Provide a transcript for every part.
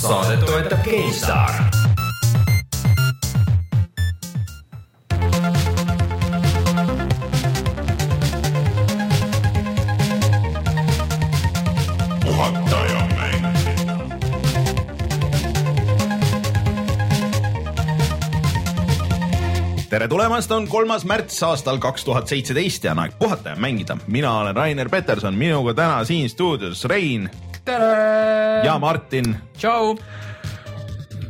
saadet toetab GameStar tere tulemast, on kolmas märts aastal kaks tuhat seitseteist ja on aeg puhata ja mängida. mina olen Rainer Peterson, minuga täna siin stuudios Rein. Ja Martin. tšau.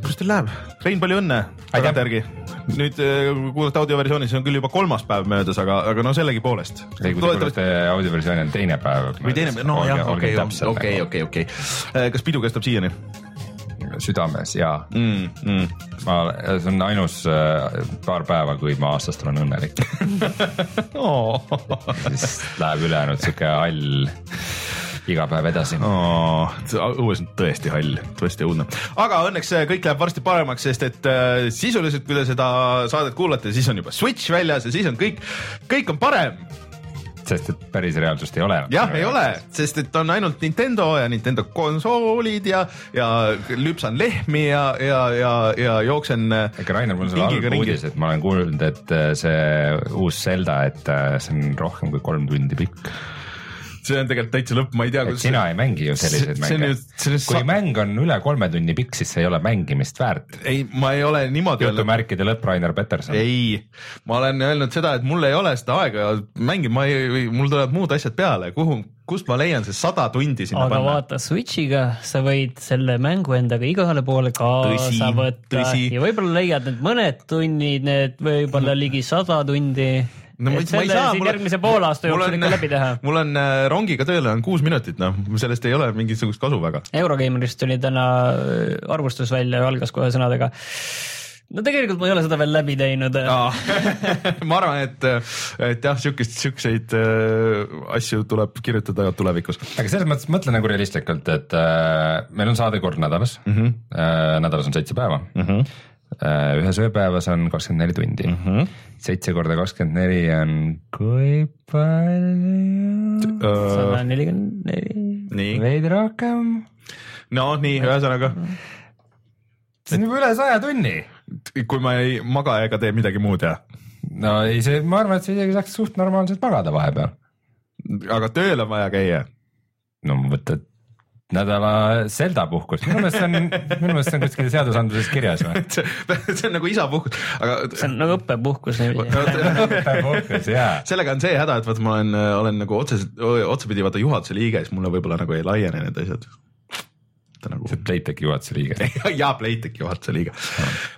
kuidas teil läheb? Rein, palju õnne tagantjärgi. nüüd äh, kuulate audioversioonis, on küll juba kolmas päev möödas, aga, aga no sellegipoolest. ei, kui te kuulate audioversiooni on teine päev. või teine, no jah, okei, okei, okei, okei. Äh, kas pidu kestab siiani? südames ja mm,. Mm. ma, see on ainus äh, paar päeva, kui ma aastast olen õnnelik oh. siis läheb ülejäänud sihuke hall iga päev edasi oh,. õues on tõesti hall, tõesti õudne, aga õnneks kõik läheb varsti paremaks, sest et äh, sisuliselt, kui te seda saadet kuulate, siis on juba Switch väljas ja siis on kõik, kõik on parem sest et päris reaalsust ei ole. jah, ei ole, sest et on ainult Nintendo ja Nintendo konsoolid ja, ja lüpsan lehmi ja, ja, ja, ja jooksen. ega Rainer, mul on sulle halb uudis, et ma olen kuulnud, et äh, see uus Zelda, et äh, see on rohkem kui kolm tundi pikk see on tegelikult täitsa lõpp, ma ei tea, sina ei mängi ju selliseid mänge. kui sa... mäng on üle kolme tunni pikk, siis see ei ole mängimist väärt. ei, ma ei ole niimoodi jutumärkide lõpp, Rainer Peterson. ei, ma olen öelnud seda, et mul ei ole seda aega mängida, ma ei, mul tulevad muud asjad peale, kuhu kust ma leian see sada tundi sinna aga panna? vaata Switch'iga sa võid selle mängu endaga igale poole kaasa võtta tõsi. ja võib-olla leiad need mõned tunnid, need võib-olla ligi sada tundi no ma ei saa. järgmise poole aasta jooksul ikka läbi teha. mul on äh, rongiga tööle on kuus minutit, noh, sellest ei ole mingisugust kasu väga. Eurogeimerist tuli täna äh, arvustus välja ja algas kohe sõnadega no tegelikult ma ei ole seda veel läbi teinud ma arvan, et, et jah, siukest, siukseid äh, asju tuleb kirjutada tulevikus. aga selles mõttes mõtle nagu realistlikult, et äh, meil on saade kord nädalas mm, -hmm. äh, nädalas on seitse päeva mm. -hmm Äh, ühes ööpäevas on kakskümmend neli tundi mm. -hmm. seitse korda kakskümmend neli on kui palju? sada nelikümmend neli. veidi rohkem. no nii, ühesõnaga. see on juba üle saja tunni. kui ma ei maga ega tee midagi muud, jah? no ei, see, ma arvan, et sa isegi saaks suht normaalselt magada vahepeal. aga tööl on vaja käia. no võtad nädala Zelda puhkus, minu meelest see on, minu meelest see on kuskil seadusandluses kirjas või? see on nagu isapuhkus, aga. see on nagu õppepuhkus õppepuhkus, jaa. sellega on see häda, et vaata, ma olen, olen nagu otseselt, otsapidi vaata juhatuse liige, siis mulle võib-olla nagu ei laiene need asjad ta nagu. see on Playtechi juhatuse liige ja Playtechi juhatuse liige.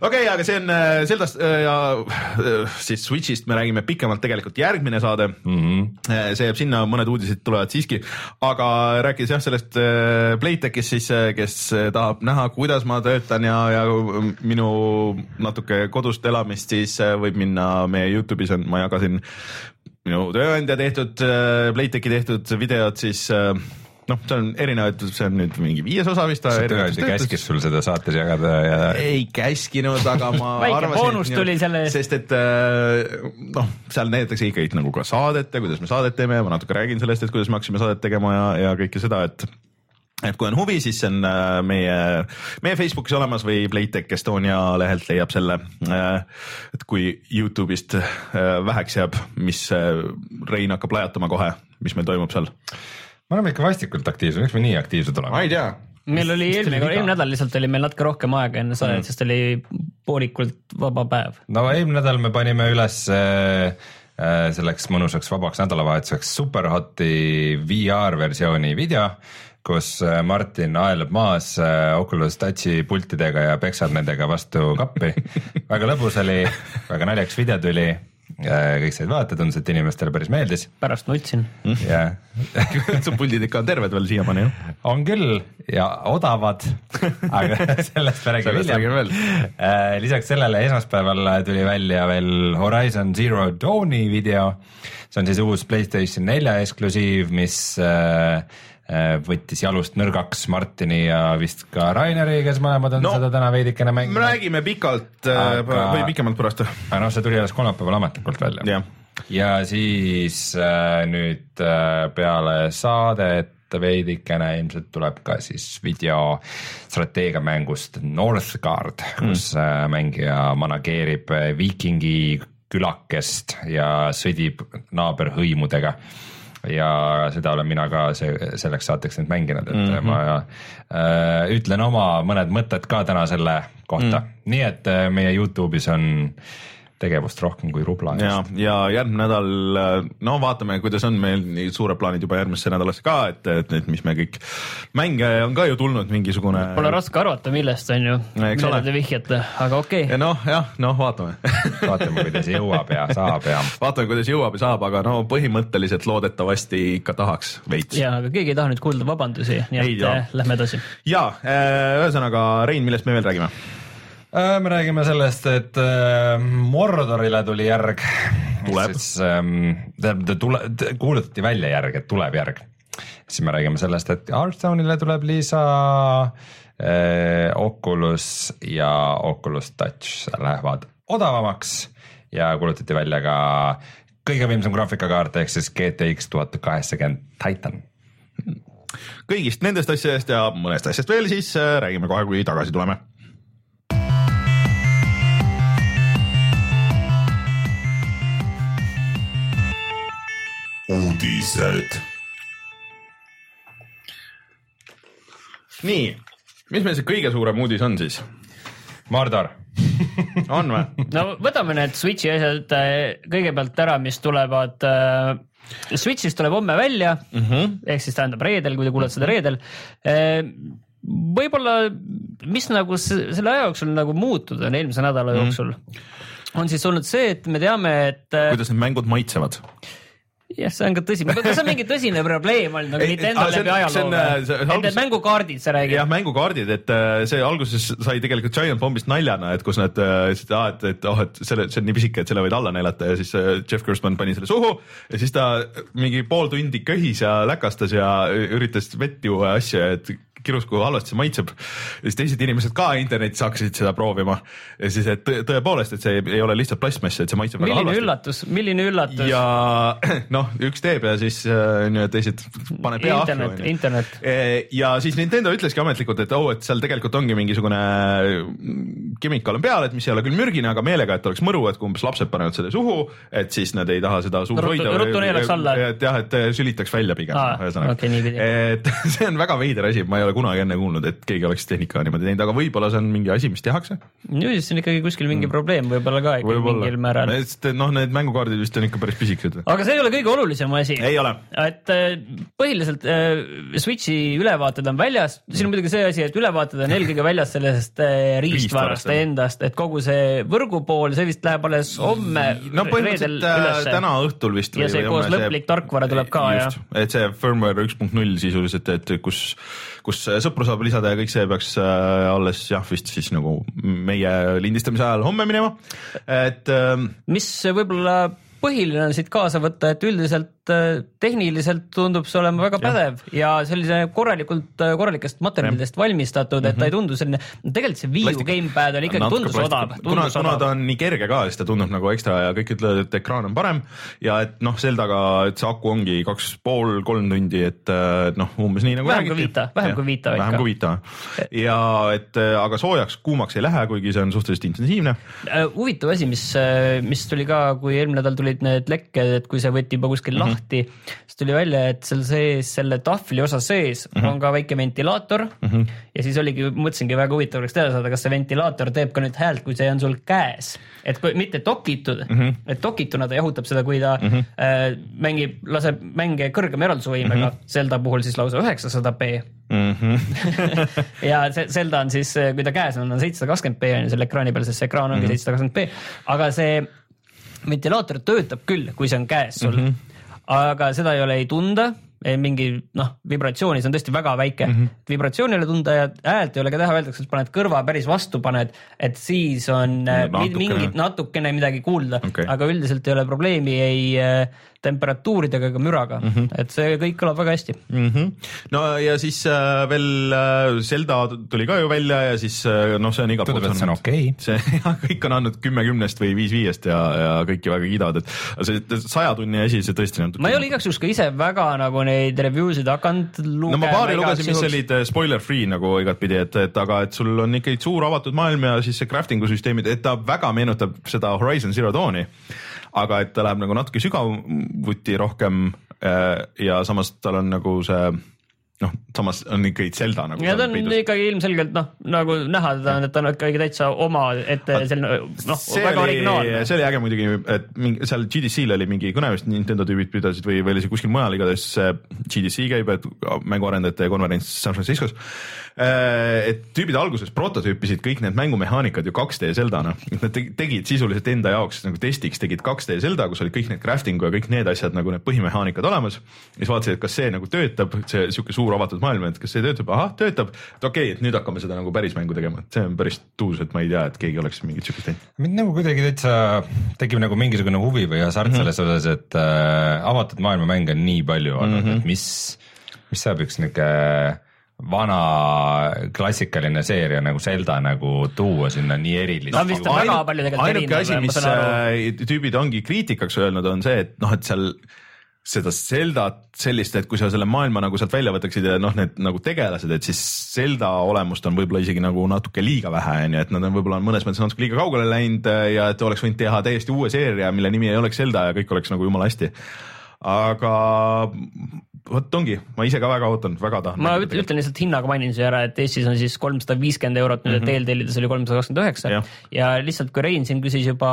okei aga see on Zeldast äh, ja äh, siis Switch'ist me räägime pikemalt tegelikult järgmine saade mm. -hmm. see jääb sinna, mõned uudised tulevad siiski, aga rääkides jah, sellest Playtechist siis, kes tahab näha, kuidas ma töötan ja, ja minu natuke kodust elamist, siis võib minna meie Youtube'is on, ma jagasin minu tööandja tehtud, Playtechi tehtud videod siis äh, noh, see on erinevaid, see on nüüd mingi viies osa vist. tööandja käskis sul seda saates jagada ja. ei käskinud, aga ma väike boonus tuli selle eest. sest et äh, noh, seal näidatakse ikkagi nagu ka saadet ja kuidas me saadet teeme ja ma natuke räägin sellest, et kuidas me hakkasime saadet tegema ja, ja kõike seda, et et kui on huvi, siis see on äh, meie, meie Facebookis olemas või Playtech Estonia lehelt leiab selle. Äh, et kui Youtube'ist väheks jääb, mis Rein hakkab lajatama kohe, mis meil toimub seal me oleme ikka vastikult aktiivsed, miks me nii aktiivsed oleme? ma ei tea. meil oli eelmine, eelmine nädal lihtsalt oli meil natuke rohkem aega enne saadet mm., sest oli poolikult vaba päev. no eelmine nädal me panime üles äh, äh selleks mõnusaks vabaks nädalavahetuseks Superhoti VR versiooni video, kus äh, Martin aelab maas äh, Oculus Touchi pultidega ja peksab nendega vastu kappi väga lõbus oli, väga naljakas video tuli kõik said vaadata, tundus, et inimestele päris meeldis. pärast nutsin. jah su puldid ikka on terved veel siiamaani ju. on küll ja odavad, aga sellest me räägime hiljem. Äh, lisaks sellele esmaspäeval tuli välja veel Horizon Zero Dawni video. see on siis uus Playstation nelja eksklusiiv, mis äh, Äh, võttis jalust nõrgaks Martini ja vist ka Raineri, kes mõlemad on no, seda täna veidikene mänginud. me räägime pikalt äh, aga, või pikemalt pärast. aga noh, see tuli alles kolmapäeval ametlikult välja. ja siis äh, nüüd äh, peale saadet veidikene, ilmselt tuleb ka siis video strateegiamängust Northgard, kus mm. mängija manageerib viikingi külakest ja sõdib naaberhõimudega ja seda olen mina ka see, selleks saateks nüüd mänginud, et mm -hmm. ma äh, ütlen oma mõned mõtted ka täna selle kohta mm, -hmm. nii et äh, meie Youtube'is on äh, tegevust rohkem kui rubla eest. ja, ja järgmine nädal, no vaatame, kuidas on meil nii suured plaanid juba järgmisse nädalasse ka, et, et, et mis me kõik, mänge on ka ju tulnud mingisugune. Pole raske arvata, millest on ju, millele te vihjate, aga okei okay.. noh, jah, noh, vaatame vaatame, kuidas jõuab ja saab ja. vaatame, kuidas jõuab ja saab, aga no põhimõtteliselt loodetavasti ikka tahaks veits. ja, aga keegi ei taha nüüd kuulda vabandusi, nii et Ei, lähme edasi. ja, äh, ühesõnaga Rein, millest me veel räägime? Äh, me räägime sellest, et äh, Mordorile tuli järg. tuleb. Tähendab, tule, kuulutati välja järg, et tuleb järg. siis me räägime sellest, et Hearthstone'ile tuleb lisa äh,. Oculus ja Oculus Touch lähevad odavamaks ja kuulutati välja ka kõige võimsam graafikakaart ehk siis GTX tuhat kaheksakümmend Titan kõigist nendest asjadest ja mõnest asjast veel siis räägime kohe, kui tagasi tuleme uudised. nii, mis meil see kõige suurem uudis on siis? Mardar on või? no võtame need Switch'i asjad äh, kõigepealt ära, mis tulevad äh,. Switch'ist tuleb homme välja mm -hmm. ehk siis tähendab reedel, kui te kuulete seda reedel äh, võib-olla, mis nagu selle aja jooksul nagu muutunud on eelmise nädala mhm. jooksul mm, -hmm. on siis olnud see, et me teame, et. Äh, kuidas need mängud maitsevad? Jah, see on ka tõsi, kas see on mingi tõsine probleem olnud nagu Nintendo läbi ajaloo või? Nende mängukaardid, sa räägid? jah, mängukaardid, et äh, see alguses sai tegelikult Giant Bombist naljana, et kus nad ütlesid, äh, et, et oh, et selle, see on nii pisike, et selle võid alla neelata ja siis äh, Jeff Gerstmann pani selle suhu ja siis ta mingi pool tundi köhis ja läkastas ja üritas vett juua ja asju, et kirus, kui halvasti see maitseb. ja siis teised inimesed ka internetis hakkasid seda proovima ja siis, et tõepoolest, et see ei ole lihtsalt plastmass, et see maitseb milline väga halvasti. üllatus, milline üllatus. ja noh, üks teeb ja siis äh, et teised pane pea ahju. internet, internet. E, ja siis Nintendo ütleski ametlikult, et oh, et seal tegelikult ongi mingisugune chemical on peal, et mis ei ole küll mürgine, aga meelega, et oleks mõru, et kui umbes lapsed panevad selle suhu, et siis nad ei taha seda suus hoida. ruttu neelaks alla. et jah, et sülitaks välja pigem. Okay, et see on väga veider asi, ma ei ole kunagi enne kuulnud, et keegi oleks tehnika niimoodi teinud, aga võib-olla see on mingi asi, mis tehakse. ju siis on ikkagi kuskil mingi mm. probleem võib-olla ka ikka mingil määral. sest noh, need mängukaardid vist on ikka päris pisikesed. aga see ei ole kõige olulisem asi. ei ole. et äh, põhiliselt äh, Switchi ülevaated on väljas, siin on muidugi see asi, et ülevaated on eelkõige väljas sellest äh, riistvarast endast, et kogu see võrgu pool, see vist läheb alles homme. no põhimõtteliselt täna õhtul vist. ja see koos lõplik tarkvara tuleb ka, jah. et see firmware üks punkt null sisuliselt, et kus, kus sõpru saab lisada ja kõik see peaks äh, alles jah, vist siis nagu meie lindistamise ajal homme minema, et. Ähm, mis võib-olla põhiline on siit kaasa võtta, et üldiselt äh, tehniliselt tundub see olema väga pädev ja, ja sellise korralikult, äh, korralikest materjalidest ja. valmistatud, et ta ei mhm. tundu selline, tegelikult see Wii U gamepad oli ikkagi, tundus odav. kuna, kuna ta on nii kerge ka, siis ta tundub nagu ekstra ja kõik ütlevad, et ekraan on parem ja et noh, Zeldaga, et see aku ongi kaks pool, kolm tundi, et noh, umbes nii nagu vähem räägiti. kui Vita, vähem kui Vita vähem kui Vita ja et aga soojaks, kuumaks ei lähe, kuigi see on suhteliselt intensiivne. huvitav asi, mis, mis tuli ka, kui eelmine nädal tuli olid need lekked, et kui see võeti juba kuskil mm -hmm. Lahti, siis tuli välja, et seal sees, selle tahvli osa sees mm -hmm. on ka väike ventilaator mm. -hmm. ja siis oligi, mõtlesingi väga huvitav oleks teada saada, kas see ventilaator teeb ka nüüd häält, kui see on sul käes. et kui mitte dokitud mm, -hmm. et dokituna ta jahutab seda, kui ta mm -hmm. äh, mängib, laseb mänge kõrgema eraldusvõimega mm, -hmm. Zelda puhul siis lausa üheksasada B mm. -hmm. ja see Zelda on siis, kui ta käes on, on seitsesada kakskümmend B on ju selle ekraani peal, sest see ekraan ongi mhm. seitsesada kakskümmend B, aga see ventilaator töötab küll, kui see on käes sul mm, -hmm. Aga seda ei ole ei tunda, mingi noh, vibratsiooni, see on tõesti väga väike mm, -hmm. vibratsiooni ei ole tunda ja häält ei ole ka teha, öeldakse, et paned kõrva päris vastu paned, et siis on no, natukene. mingit natukene midagi kuulda okay., aga üldiselt ei ole probleemi ei äh, temperatuuridega ega müraga mm, -hmm. et see kõik kõlab väga hästi mm. -hmm. no ja siis äh, veel äh, Zelda tuli ka ju välja ja siis äh, noh, see on igal pool. see on okei okay.. see jah, kõik on andnud kümme kümnest või viis viiest ja, ja kõiki väga kiidavad, et see saja tunni asi, see tõesti. ma ei ole igaks juhuks ka ise väga nagu neid review sid hakanud lugema. no ma paari lugesin, mis olid äh, spoiler free nagu igatpidi, et, et aga et sul on ikkagi suur avatud maailm ja siis see crafting'u süsteemid, et ta väga meenutab seda Horizon Zero Dawni aga et ta läheb nagu natuke sügavuti rohkem äh, ja samas tal on nagu see noh, samas on ikkagi Zelda nagu. ja ta on peidus. ikkagi ilmselgelt noh, nagu näha teda, et ta on ikkagi täitsa oma ette selline noh, väga originaalne. see oli äge muidugi, et mingi seal GDC-l oli mingi kõne vist Nintendo tüübid pidasid või, või oli see kuskil mujal, igatahes GDC käib, et mänguarendajate konverents San Franciscos. Äh, et tüübid alguses prototüüpisid kõik need mängumehaanikad ju 2D Zeldana, et nad tegid sisuliselt enda jaoks nagu testiks tegid 2D Zelda, kus olid kõik need crafting'u ja kõik need asjad nagu need põhimehaanikad olemas. siis vaatasid, et kas see nagu töötab, see sihuke suur avatud maailm, et kas see töötab, ahah, töötab, et okei okay,, et nüüd hakkame seda nagu päris mängu tegema, et see on päris tuus, et ma ei tea, et keegi oleks mingit siukest teinud. mind nagu kuidagi täitsa tekib nagu mingisugune huvi või hasart mm -hmm. selles osas, et äh, avatud maailma mänge on nii palju olnud mm, -hmm. et mis, mis saab üks niuke vana klassikaline seeria nagu Zelda nagu tuua sinna nii erilist no,. ainuke asi, mis äh, tüübid ongi kriitikaks öelnud, on see, et noh, et seal seda Zeldat sellist, et kui sa selle maailma nagu sealt välja võtaksid ja noh, need nagu tegelased, et siis Zelda olemust on võib-olla isegi nagu natuke liiga vähe, on ju, et nad on võib-olla mõnes mõttes natuke liiga kaugele läinud ja et oleks võinud teha täiesti uue seeria, mille nimi ei oleks Zelda ja kõik oleks nagu jumala hästi. aga vot ongi, ma ise ka väga ootan, väga tahan. ma ütlen, ütlen lihtsalt hinnaga mainin siia ära, et Eestis on siis kolmsada viiskümmend eurot, nüüd mm -hmm. eeltellides oli kolmsada kakskümmend üheksa ja lihtsalt, kui Rein siin küsis juba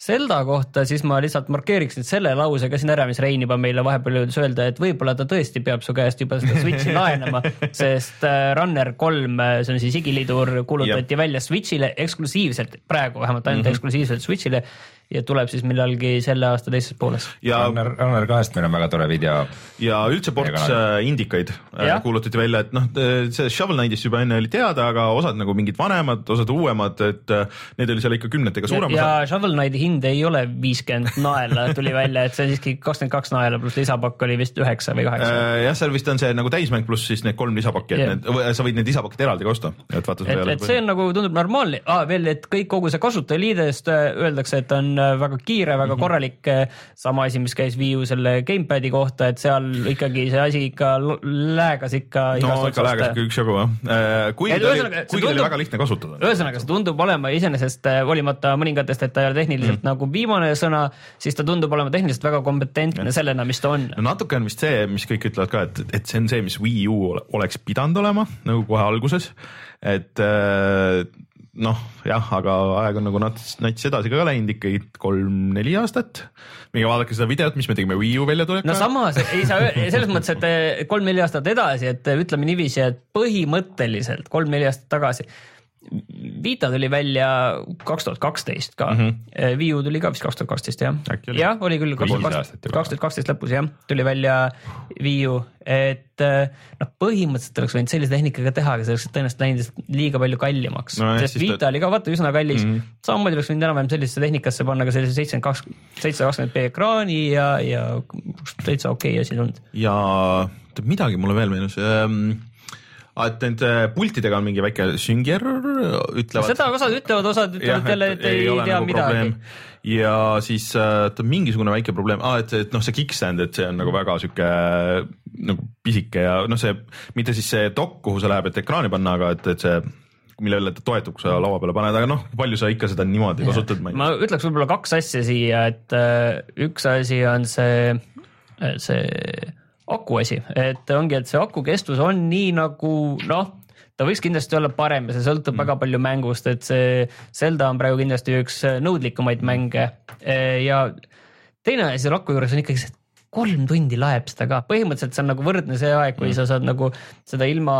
Zelda kohta, siis ma lihtsalt markeeriks nüüd selle lause ka siin ära, mis Rein juba meile vahepeal jõudis öelda, et võib-olla ta tõesti peab su käest juba seda Switchi laenama, sest äh, Runner kolm, äh, see on siis igiliidur, kuulutati välja Switch'ile eksklusiivselt, praegu vähemalt ainult mm -hmm. eksklusiivselt Switch'ile ja tuleb siis millalgi selle aasta teises pooles. ja Runner, Runner kahest meil on väga tore video. ja üldse ports äh, indikaid äh, kuulutati välja, et noh, see Shovel Knight'ist juba enne oli teada, aga osad nagu mingid vanemad, osad uuemad, et äh, need oli seal ikka kümnetega suurem. ja, ja Shovel Knighti hind ei ole viiskümmend naela, tuli välja, et see on siiski kakskümmend kaks naela pluss lisapakk oli vist üheksa või kaheksa. jah, seal vist on see nagu täismäng pluss siis need kolm lisapakki, et need, sa võid need lisapakid eraldi ka osta, et vaata. et, et see on nagu tundub normaalne ah,, veel, et kõik kogu see kasutajaliidest öeldakse, et on väga kiire, väga mm -hmm. korralik. Eh, sama asi, mis käis Wii U selle gamepad'i kohta, et seal ikkagi see asi ikka läägas ikka. no ikka läägas ikka üksjagu jah, kuigi ta oli, kuigi ta oli väga lihtne kasutada. ühesõnaga, see tundub olema iseenesest hoolimata mõningatest, et ta ei ole tehniliselt mm -hmm. nagu viimane sõna, siis ta tundub olema tehniliselt väga kompetentne ja. sellena, mis ta on. no natuke on vist see, mis kõik ütlevad ka, et, et see on see, mis Wii U oleks pidanud olema nagu kohe alguses, et äh, noh, jah, aga aeg on nagu nats, nats edasi ka läinud ikkagi kolm-neli aastat. minge vaadake seda videot, mis me tegime Wii U väljatulekuga. no samas ei saa selles mõttes, et eh, kolm-neli aastat edasi, et eh, ütleme niiviisi, et põhimõtteliselt kolm-neli aastat tagasi Vita tuli välja kaks tuhat kaksteist ka. Mm, -hmm. Wii U tuli ka vist kaks tuhat kaksteist jah, jah, oli küll kaks tuhat kaksteist lõpus jah, tuli välja Wii U, et eh, noh, põhimõtteliselt oleks võinud sellise tehnikaga teha, aga see oleks tõenäoliselt läinud liiga palju kallimaks. No,, sest Vita ta... oli ka vaata üsna kallis. Mm, -hmm. samamoodi oleks võinud enam-vähem sellisesse tehnikasse panna ka sellise seitsekümmend kaks, seitsesada kakskümmend B ekraani ja, ja täitsa okei okay asi tulnud. ja midagi mulle veel meenus. Ähm et nende pultidega on mingi väike süngierror, ütlevad. seda osad ütlevad, osad ütlevad jälle, et ei, ei tea nagu midagi. ja siis äh, mingisugune väike probleem ah,, et, et noh, see kickstand, et see on nagu väga sihuke nagu pisike ja noh, see mitte siis see dokk, kuhu see läheb, et ekraani panna, aga et, et see millele ta toetub, kui sa laua peale paned, aga noh, palju sa ikka seda niimoodi ja. kasutad? ma ütleks võib-olla kaks asja siia, et äh, üks asi on see, see aku asi, et ongi, et see aku kestvus on nii nagu noh, ta võiks kindlasti olla parem ja see sõltub mm. väga palju mängust, et see Zelda on praegu kindlasti üks nõudlikumaid mänge ja teine asi selle aku juures on ikkagi see, et kolm tundi laeb seda ka, põhimõtteliselt see on nagu võrdne see aeg, kui mm. sa saad nagu seda ilma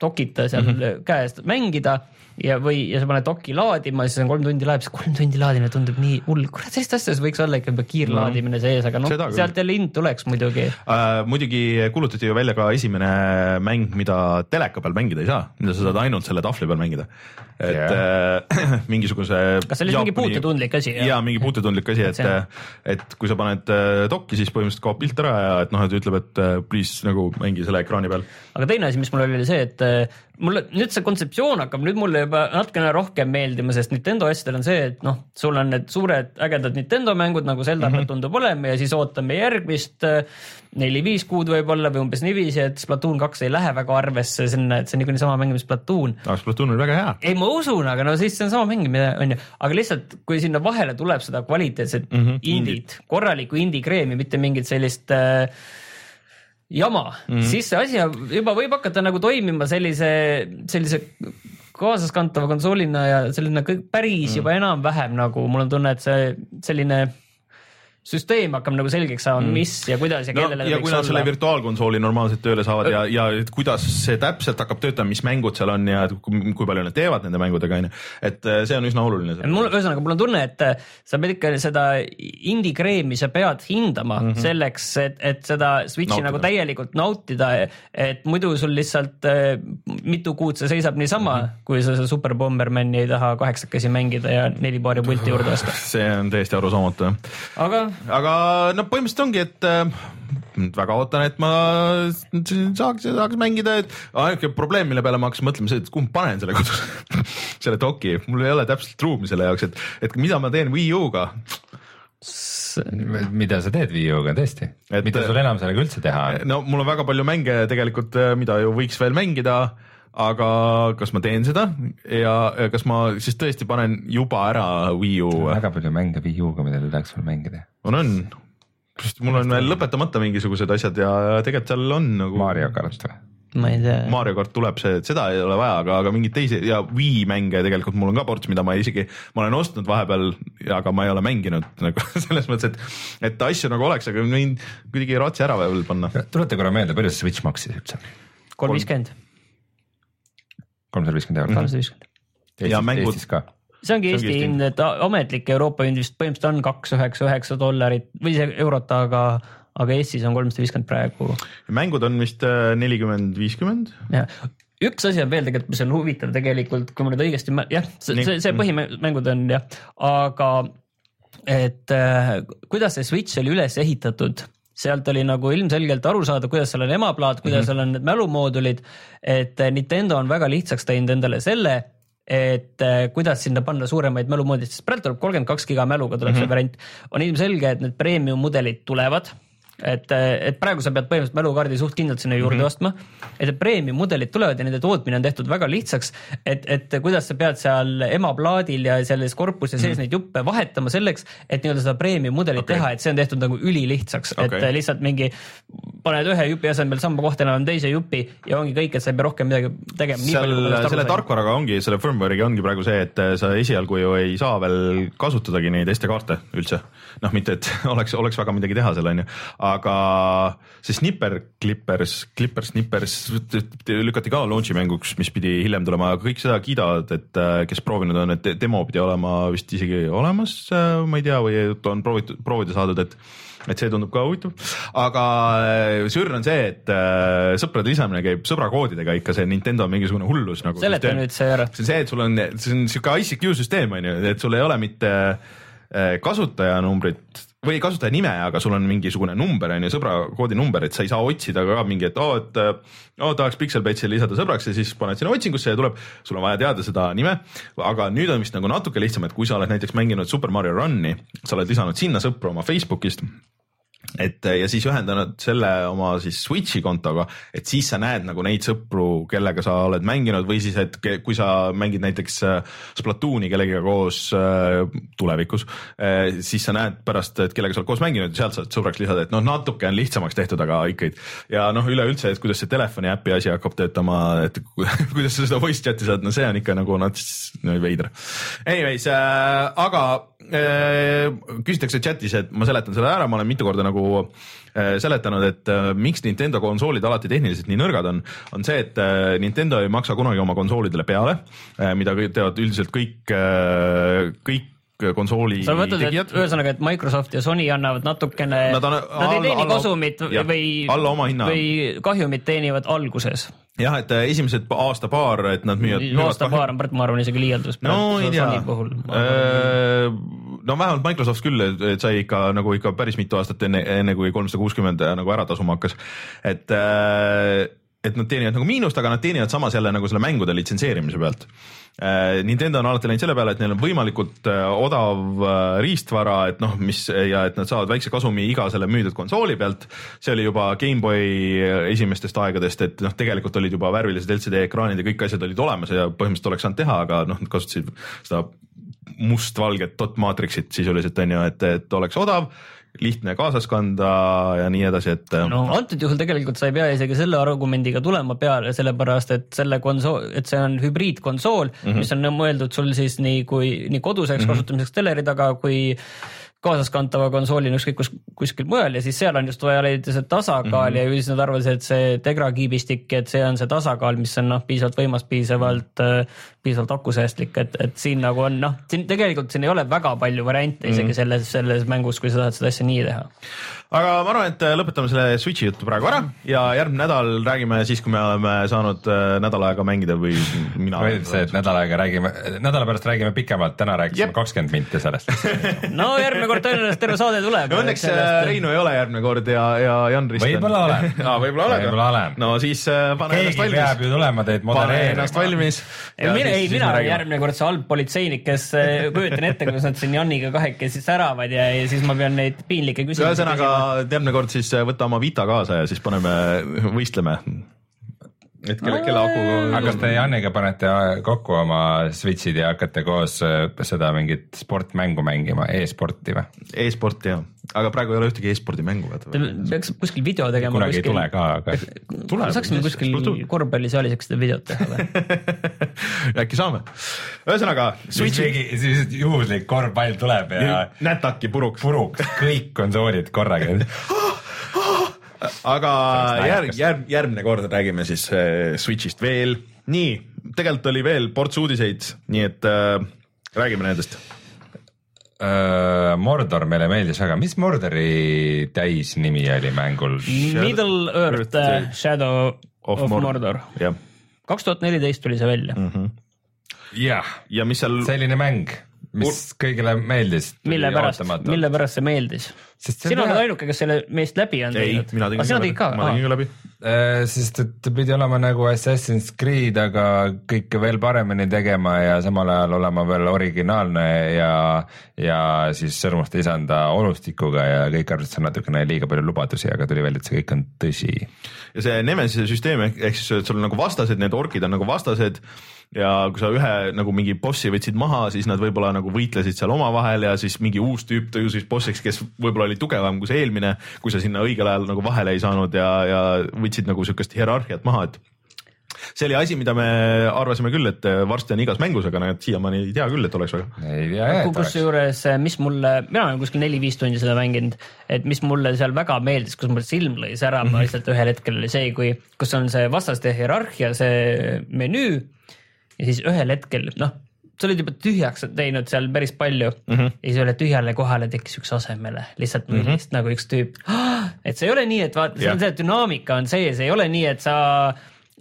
dokita seal mm -hmm. käest mängida ja, või, ja sa paned doki laadima, siis on kolm tundi laadib, siis kolm tundi laadimine tundub nii hull, kurat sellist asja võiks olla ikka kiirlaadimine sees, aga noh, sealt jälle hind tuleks muidugi uh,. muidugi kuulutati ju välja ka esimene mäng, mida teleka peal mängida ei saa, mida sa saad ainult selle tahvli peal mängida. et yeah. äh, mingisuguse. kas see oli mingi puutetundlik asi? jaa, mingi puutetundlik asi, et, et kui sa paned dokki, siis põhimõtteliselt kaob pilt ära ja et noh, et ütleb, et please nagu mängi selle ekraani peal. aga teine asi, mis mul oli, oli see, et mulle nüüd see kontseptsioon hakkab nüüd mulle juba natukene rohkem meeldima, sest Nintendo asjadel on see, et noh, sul on need suured ägedad Nintendo mängud nagu Zelda mm -hmm. tundub olema ja siis ootame järgmist äh, neli-viis kuud võib-olla või umbes niiviisi, et Splatoon kaks ei lähe väga arvesse sinna, et see on niikuinii sama mäng, mis Splatoon. aga Splatoon oli väga hea. ei, ma usun, aga no siis see on sama mäng, on ju, aga lihtsalt kui sinna vahele tuleb seda kvaliteetset mm -hmm. indit, korralikku indie-kreemi, mitte mingit sellist äh, jama mm, -hmm. siis see asi juba võib hakata nagu toimima sellise, sellise kaasaskantava konsoolina ja selline kõik päris mm -hmm. juba enam-vähem nagu mul on tunne, et see selline süsteem hakkab nagu selgeks saama mm., mis ja kuidas ja kellele no, ja kui nad selle virtuaalkonsooli normaalselt tööle saavad ja, ja et kuidas see täpselt hakkab töötama, mis mängud seal on ja kui, kui palju nad teevad nende mängudega onju, et äh, see on üsna oluline. mul ühesõnaga, mul on tunne, et äh, sa pead ikka seda indie kreemi sa pead hindama mm -hmm. selleks, et, et seda Switchi nautida. nagu täielikult nautida, et muidu sul lihtsalt äh, mitu kuud see seisab niisama mm, -hmm. kui sa seda Super Bombermani ei taha kaheksakesi mängida ja neli paari pulti juurde osta. see on täiesti arusaamatu jah. aga aga no põhimõtteliselt ongi, et äh, väga ootan, et ma saaks, saaks mängida, et ainuke probleem, mille peale ma hakkasin mõtlema, see, et kuhu ma panen selle kodus selle doki, mul ei ole täpselt ruumi selle jaoks, et, et mida ma teen Wii U-ga. Mida sa teed Wii U-ga tõesti, mida sul enam sellega üldse teha on? no mul on väga palju mänge tegelikult, äh, mida ju võiks veel mängida aga kas ma teen seda ja kas ma siis tõesti panen juba ära Wii U? väga palju mänge Wii U-ga, mida te tahaks veel mängida. on, on, sest mul on veel lõpetamata mingisugused asjad ja tegelikult seal on nagu. Mario kart või? ma ei tea. Mario kart tuleb see, et seda ei ole vaja, aga, aga mingeid teisi ja Wii mänge tegelikult mul on ka ports, mida ma isegi, ma olen ostnud vahepeal, aga ma ei ole mänginud nagu selles mõttes, et, et asju nagu oleks, aga võin kuidagi ratsi ära veel panna. tuleta korra meelde, palju see Switch maksis üldse? kolm viiskümmend kolmsada viiskümmend eurot. kolmsada viiskümmend. ja mängud. Eestis ka see ongi Eesti hind, et ametlik Euroopa hind vist põhimõtteliselt on kaks üheksa üheksa dollarit või see eurot, aga, aga Eestis on kolmsada viiskümmend praegu. mängud on vist äh, nelikümmend, viiskümmend. jah, üks asi on veel tegelikult, mis on huvitav tegelikult, kui ma nüüd õigesti, jah, see, see, see põhimängud on jah, aga et äh, kuidas see Switch oli üles ehitatud sealt oli nagu ilmselgelt aru saada, kuidas seal on emaplaat, kuidas mm -hmm. seal on need mälumoodulid. et eh, Nintendo on väga lihtsaks teinud endale selle, et eh, kuidas sinna panna suuremaid mälumoodid, sest praegu tuleb kolmkümmend kaks giga mäluga tuleb mm -hmm. see variant. on ilmselge, et need premium mudelid tulevad et, et praegu sa pead põhimõtteliselt mälukaardi suht kindlalt sinna juurde mm -hmm. ostma. et premium mudelid tulevad ja nende tootmine on tehtud väga lihtsaks, et, et kuidas sa pead seal emaplaadil ja selles korpuse sees mm -hmm. neid juppe vahetama selleks, et nii-öelda seda premium mudelit okay. teha, et see on tehtud nagu ülilihtsaks okay., et lihtsalt mingi paned ühe jupi asemel samba kohta enam teise jupi ja ongi kõik, et sa ei pea rohkem midagi tegema. seal selle tarkvaraga ongi, selle firmware'iga ongi praegu see, et sa esialgu ju ei saa veel kasutadagi neid SD-kaarte üldse. noh, mitte et oleks, oleks väga midagi teha seal on ju aga see Snipper Clippers, Clippers Snippers lükati ka launch'i mänguks, mis pidi hiljem tulema, aga kõik seda kiidavad, et äh, kes proovinud on, et demo pidi olema vist isegi olemas, äh, ma ei tea, või on proovitud, proovida saadud, et et see tundub ka huvitav, aga äh, sürr on see, et sõprade lisamine käib sõbrakoodidega ikka see Nintendo mingisugune hullus nagu. seleta nüüd see ära. see on see, et sul on, see on siuke ICQ süsteem on ju, et sul ei ole mitte kasutajanumbrit või ei kasuta nime, aga sul on mingisugune number on ju, sõbra koodi number, et sa ei saa otsida ka mingi, et oo oh,, et oo oh, tahaks Pixelbatsi lisada sõbraks ja siis paned sinna otsingusse ja tuleb, sul on vaja teada seda nime. aga nüüd on vist nagu natuke lihtsam, et kui sa oled näiteks mänginud Super Mario Run'i, sa oled lisanud sinna sõpru oma Facebookist et ja siis ühendanud selle oma siis Switch'i kontoga, et siis sa näed nagu neid sõpru, kellega sa oled mänginud või siis, et kui sa mängid näiteks äh, Splatooni kellegiga koos äh, tulevikus, äh, siis sa näed pärast, et kellega sa oled koos mänginud ja sealt saad sõbraks lisada, et noh, natuke on lihtsamaks tehtud, aga ikkagi. ja noh, üleüldse, et kuidas see telefoni äpi asi hakkab töötama, et kuidas sa seda voice chat'i saad, no see on ikka nagu nats no, veider. Anyways äh,, aga küsitakse chatis, et ma seletan selle ära, ma olen mitu korda nagu seletanud, et miks Nintendo konsoolid alati tehniliselt nii nõrgad on, on see, et Nintendo ei maksa kunagi oma konsoolidele peale, mida teevad üldiselt kõik, kõik konsooli sa mõtled, et ühesõnaga, et Microsoft ja Sony annavad natukene, nad, on, nad ei teeni kasumit või, alla oma hinna. või kahjumit teenivad alguses jah, et äh, esimesed aasta-paar, et nad müüvad. aasta-paar on, ma arvan, isegi liialdus. no ei tea, äh, no vähemalt Microsoft küll, et sai ikka nagu ikka päris mitu aastat enne, enne kui kolmsada kuuskümmend nagu ära tasuma hakkas, et äh, et nad teenivad nagu miinust, aga nad teenivad samas jälle nagu selle mängude litsenseerimise pealt Äh, Nintendo on alati läinud selle peale, et neil on võimalikult äh, odav äh, riistvara, et noh, mis ja et nad saavad väikse kasumi iga selle müüdud konsooli pealt. see oli juba GameBoy esimestest aegadest, et noh, tegelikult olid juba värvilised LCD ekraanid ja kõik asjad olid olemas ja põhimõtteliselt oleks saanud teha, aga noh, nad kasutasid seda mustvalget dot maatriksit sisuliselt on ju, et, et oleks odav lihtne kaasas kanda ja nii edasi, et. no antud juhul tegelikult sa ei pea isegi selle argumendiga tulema peale, sellepärast et selle konsool, et see on hübriidkonsool mm, -hmm. mis on mõeldud sul siis nii kui nii koduseks mm -hmm. kasutamiseks teleri taga kui kaasaskantava konsoolina ükskõik kus, kuskil mujal ja siis seal on just vaja leida see tasakaal mm -hmm. ja ju siis nad arvasid, et see Tegra kiibistik, et see on see tasakaal, mis on noh, piisavalt võimas, piisavalt -hmm. Piisavalt akusäästlik, et, et siin nagu on noh, siin tegelikult siin ei ole väga palju variante isegi mm selles, selles mängus, kui sa tahad seda asja nii teha aga ma arvan, et äh, lõpetame selle Switch'i jutu praegu ära ja järgmine nädal räägime siis, kui me oleme saanud äh, nädal aega mängida või mina. see, et nädal aega räägime, nädala pärast räägime pikemalt, täna rääkisime kakskümmend minti sellest no järgmine kord tõenäoliselt terve saade tuleb no,. Õnneks äh, sellest... Reinu ei ole järgmine kord ja, ja Jan Rist. võib-olla olen aa, võib-olla oled võib olen. no siis pane Keegi ennast valmis. peab ju tulema teid modereerima. pane ennast valmis. ei, mina, ei, mina olen järgmine kord see halb politseinik, kes kujutan ette, kuidas nad siin Janiga kahekesi säravad ja, ja siis ma pean neid piinlikke küsimusi ühesõnaga järgmine kord siis siis äh, võta oma Vita kaasa ja siis paneme, võistleme et kelle, kelle aku. aga kas te Janiga panete kokku oma Switch'id ja hakkate koos äh, seda mingit sportmängu mängima e, e-sporti või? E-sporti jah, aga praegu ei ole ühtegi e-spordi mängu. peaks kuskil video tegema. kunagi kuskil... ei tule ka, aga. saaksime kuskil korvpallisaalis seda videot teha või äkki saame. ühesõnaga. siis juhuslik korvpall tuleb ja. nätaki puruks. puruks, kõik konsoolid korraga aga järg, järg, järgmine kord räägime siis äh, Switch'ist veel. nii, tegelikult oli veel ports uudiseid, nii et äh, räägime nendest uh,. Mordor meile meeldis väga, mis Mordori täisnimi oli mängul? Middle Earth uh, Shadow of, of Mordor, Mordor.. kaks tuhat neliteist tuli see välja mm. -hmm. jah, ja mis seal. selline mäng mis kõigile meeldis. mille pärast, mille pärast see meeldis? sina oled ainuke, kes selle meest läbi on teinud. ei, mina tegin ka läbi, ma tegin ka läbi äh,. sest et ta pidi olema nagu Assassin's Creed, aga kõike veel paremini tegema ja samal ajal olema veel originaalne ja, ja siis Sõrmuste isanda olustikuga ja kõik arvasid, et see on natukene liiga palju lubadusi, aga tuli välja, et see kõik on tõsi. ja see Nemesise süsteem ehk, ehk siis sul on nagu vastased, need orkid on nagu vastased ja kui sa ühe nagu mingi bossi võtsid maha, siis nad võib-olla nagu võitlesid seal omavahel ja siis mingi uus tüüp tõusis bossiks, kes võib-olla oli tugevam kui see eelmine, kui sa sinna õigel ajal nagu vahele ei saanud ja, ja võtsid nagu sihukest hierarhiat maha, et see oli asi, mida me arvasime küll, et varsti on igas mängus, aga näed, siiamaani ei tea küll, et oleks väga. ei tea jah. kusjuures, mis mulle, mina olen kuskil neli-viis tundi seda mänginud, et mis mulle seal väga meeldis, kus mul silm lõi särama lihtsalt ühel hetkel oli see, kui, kus on see vastaste hierarhia, see menüü ja siis ühel hetkel noh, sa olid juba tühjaks teinud seal päris palju mm -hmm. ja siis ühele tühjale kohale tekkis üks asemele lihtsalt mm -hmm. nagu üks tüüp. et see ei ole nii, et vaata, see on see dünaamika on sees, ei ole nii, et sa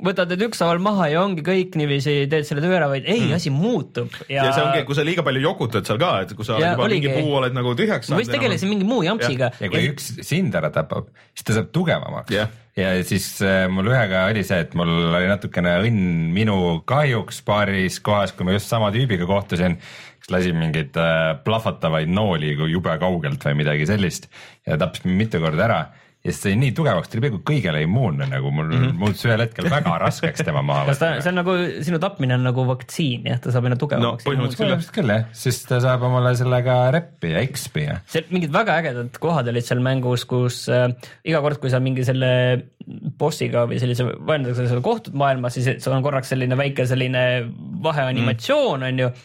võtad need ükshaaval maha ja ongi kõik niiviisi, teed selle töö ära, vaid ei mm., asi muutub. ja, ja see ongi, kui sa liiga palju jokutad seal ka, et kui sa ja, juba oligi. mingi puu oled nagu tühjaks saanud. võis tegeleda mingi muu jampsiga. ja kui ja... üks sind ära tapab, siis ta saab tugevamaks yeah ja siis äh, mul ühega oli see, et mul oli natukene õnn minu kahjuks paaris kohas, kui ma just sama tüübiga kohtusin, kes lasi mingeid äh, plahvatavaid nooli jube kaugelt või midagi sellist. Ja tappis mind mitu korda ära ja siis sai nii tugevaks, ta oli peaaegu kõigele immuunne, nagu mul mm -hmm. muutus ühel hetkel väga raskeks tema maha võtta. see on nagu, sinu tapmine on nagu vaktsiin jah, ta saab aina tugevamaks no,. põhimõtteliselt küll jah, siis ta saab omale sellega reppi ja XP ja. see mingid väga ägedad kohad olid seal mängus, kus äh, iga kord, kui sa mingi selle bossiga või sellise vaenlasega seal kohtud maailmas, siis sul on korraks selline väike selline vaheanimatsioon mm. on ju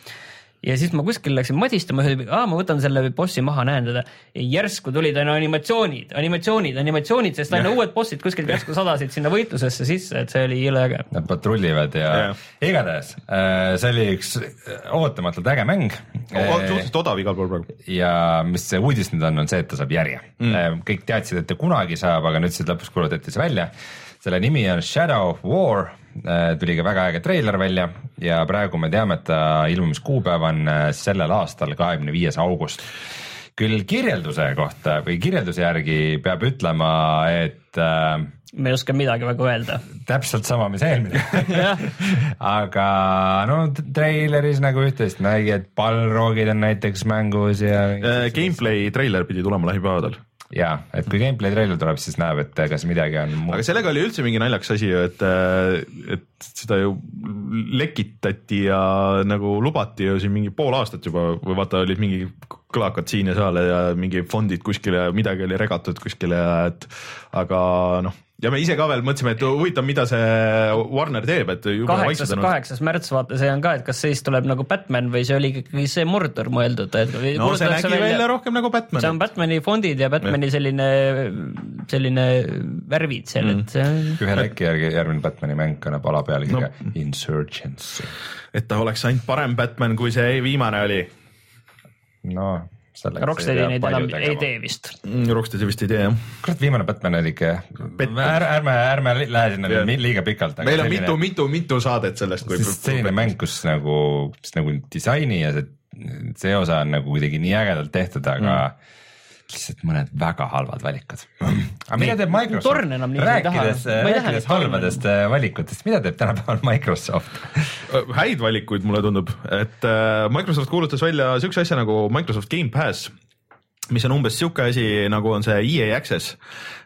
ja siis ma kuskil läksin madistama, aa, ma võtan selle bossi maha, näen teda. järsku tulid aina animatsioonid, animatsioonid, animatsioonid, sest aina uued bossid kuskilt järsku sadasid sinna võitlusesse sisse, et see oli jõle äge. Nad patrullivad ja yeah. igatahes äh, see oli üks ootamatult äge mäng. suhteliselt odav igal pool praegu. ja mis see uudis nüüd on, on see, et ta saab järje mm.. kõik teadsid, et ta kunagi saab, aga nüüd siis lõpuks kuulutati see välja. selle nimi on Shadow of War Äh, tuli ka väga äge treiler välja ja praegu me teame, et ta ilmumiskuupäev on äh, sellel aastal, kahekümne viies august. küll kirjelduse kohta või kirjelduse järgi peab ütlema, et äh, me ei oska midagi väga öelda. täpselt sama, mis eelmine aga no treileris nagu üht-teist nägi, et ballroogid on näiteks mängus ja uh,. Gameplay treiler pidi tulema lähipäevadel ja, et kui gameplay treiler tuleb, siis näeb, et kas midagi on muud. aga sellega oli üldse mingi naljakas asi ju, et, et seda ju lekitati ja nagu lubati ju siin mingi pool aastat juba või vaata, olid mingi kõlakad siin ja seal ja mingi fondid kuskil ja midagi oli regatud kuskile ja et aga noh ja me ise ka veel mõtlesime, et huvitav, mida see Warner teeb, et. kaheksas, kaheksas märts vaata, see on ka, et kas siis tuleb nagu Batman või see oli ikkagi see Mordor mõeldud, et. no see nägi välja, välja rohkem nagu Batman. see on Batmani fondid ja Batmani selline, selline värvid seal mm., et see. ühe leki järgi järgmine Batmani mäng kannab alapealkirja no. Insurgency. et ta oleks ainult parem Batman, kui see viimane oli. no Rocksteadi neid enam tegema. ei tee vist mm,. Rocksteadi vist ei tee jah. kurat, viimane Batman oli ikka, ärme, ärme, ärme lähe sinna yeah. liiga pikalt. meil on mitu, mitu, mitu saadet sellest. selline mäng, kus nagu, nagu disaini ja see, see osa on nagu kuidagi nii ägedalt tehtud, aga mm lihtsalt mõned väga halvad valikud. aga mida teeb Microsoft? rääkides, rääkides halbadest äh, valikutest, mida teeb tänapäeval Microsoft? Äh, häid valikuid, mulle tundub, et äh, Microsoft kuulutas välja siukse asja nagu Microsoft Game Pass mis on umbes sihuke asi, nagu on see EA Access.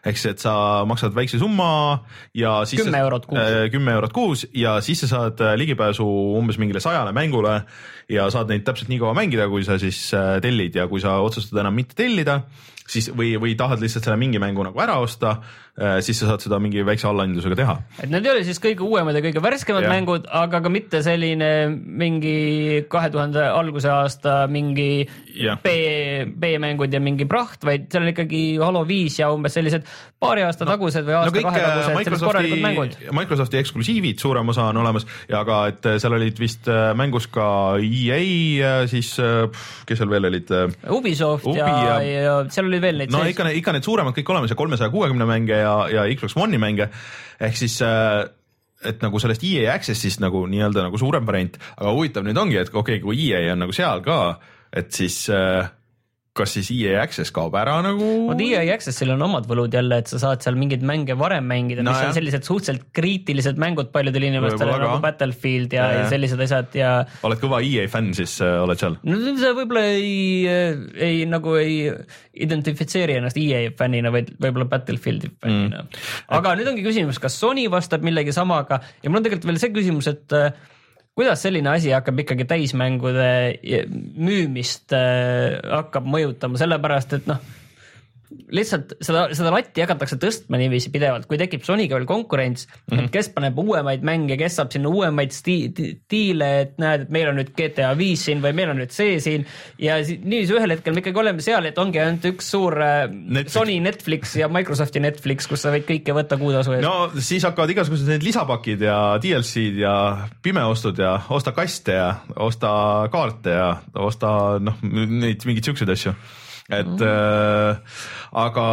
ehk siis, et sa maksad väikse summa ja siis kümme eurot kuus. Äh,, kümme eurot kuus ja siis sa saad ligipääsu umbes mingile sajale mängule ja saad neid täpselt nii kaua mängida, kui sa siis äh, tellid ja kui sa otsustad enam mitte tellida, siis või, või tahad lihtsalt selle mingi mängu nagu ära osta, äh, siis sa saad seda mingi väikse allahindlusega teha. et need ei ole siis kõige uuemad ja kõige värskemad ja. mängud, aga ka mitte selline mingi kahe tuhande alguse aasta mingi ja. B, B-mängud ja mingi praht, vaid seal on ikkagi Halo viis ja umbes sellised paari aasta no, tagused või aasta-kahe no, tagused sellised korralikud mängud. Microsofti eksklusiivid, suurem osa on olemas ja ka, et seal olid vist mängus ka EA, siis kes seal veel olid? Ubisoft Ubi ja, ja, ja seal oli veel neid no sees. ikka, ikka need suuremad kõik olemas ja kolmesaja kuuekümne mänge ja, ja Xbox One'i mänge. Ehk siis äh, et nagu sellest EA Access'ist nagu nii-öelda nagu suurem variant, aga huvitav nüüd ongi, et okei okay,, kui EA on nagu seal ka, et siis äh, kas siis EA Access kaob ära nagu? vot EA Accessil on omad võlud jälle, et sa saad seal mingeid mänge varem mängida no, mis jah. on sellised suhteliselt kriitilised mängud paljudele inimestele nagu Battlefield ja, ja, ja sellised asjad ja. oled kõva EA fänn, siis äh, oled seal? no sa võib-olla ei, äh, ei nagu ei identifitseeri ennast EA fännina, vaid võib-olla Battlefieldi fännina mm.. aga et... nüüd ongi küsimus, kas Sony vastab millegi samaga ja mul on tegelikult veel see küsimus, et äh, kuidas selline asi hakkab ikkagi täismängude müümist äh, hakkab mõjutama, sellepärast et noh lihtsalt seda, seda latti hakatakse tõstma niiviisi pidevalt, kui tekib Sonyga veel konkurents mm, -hmm. et kes paneb uuemaid mänge, kes saab sinna uuemaid stiile, et näed, et meil on nüüd GTA viis siin või meil on nüüd see siin ja niiviisi ühel hetkel me ikkagi oleme seal, et ongi ainult üks suur äh, Netflix. Sony Netflix ja Microsofti Netflix, kus sa võid kõike võtta kuutasu eest. no siis hakkavad igasugused need lisapakid ja DLC-d ja pimeostud ja osta kaste ja osta kaarte ja osta noh, neid mingeid siukseid asju et mm. äh, aga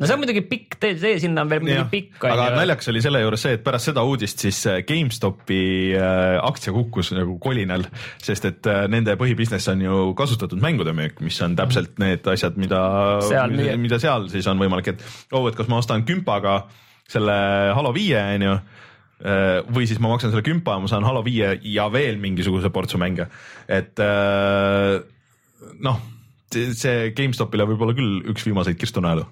no see on muidugi pikk tee, tee sinna on veel muidugi pikk. aga naljakas oli selle juures see, et pärast seda uudist siis äh, GameStopi äh, aktsia kukkus nagu kolinal, sest et äh, nende põhibusiness on ju kasutatud mängude müük, mis on täpselt mm. need asjad, mida, mida, mida seal siis on võimalik, et oh, et kas ma ostan kümpaga selle Halo viie onju või siis ma maksan selle kümpa ja ma saan Halo viie ja veel mingisuguse portsu mänge, et noh see GameStopile võib olla küll üks viimaseid kirstunaelu.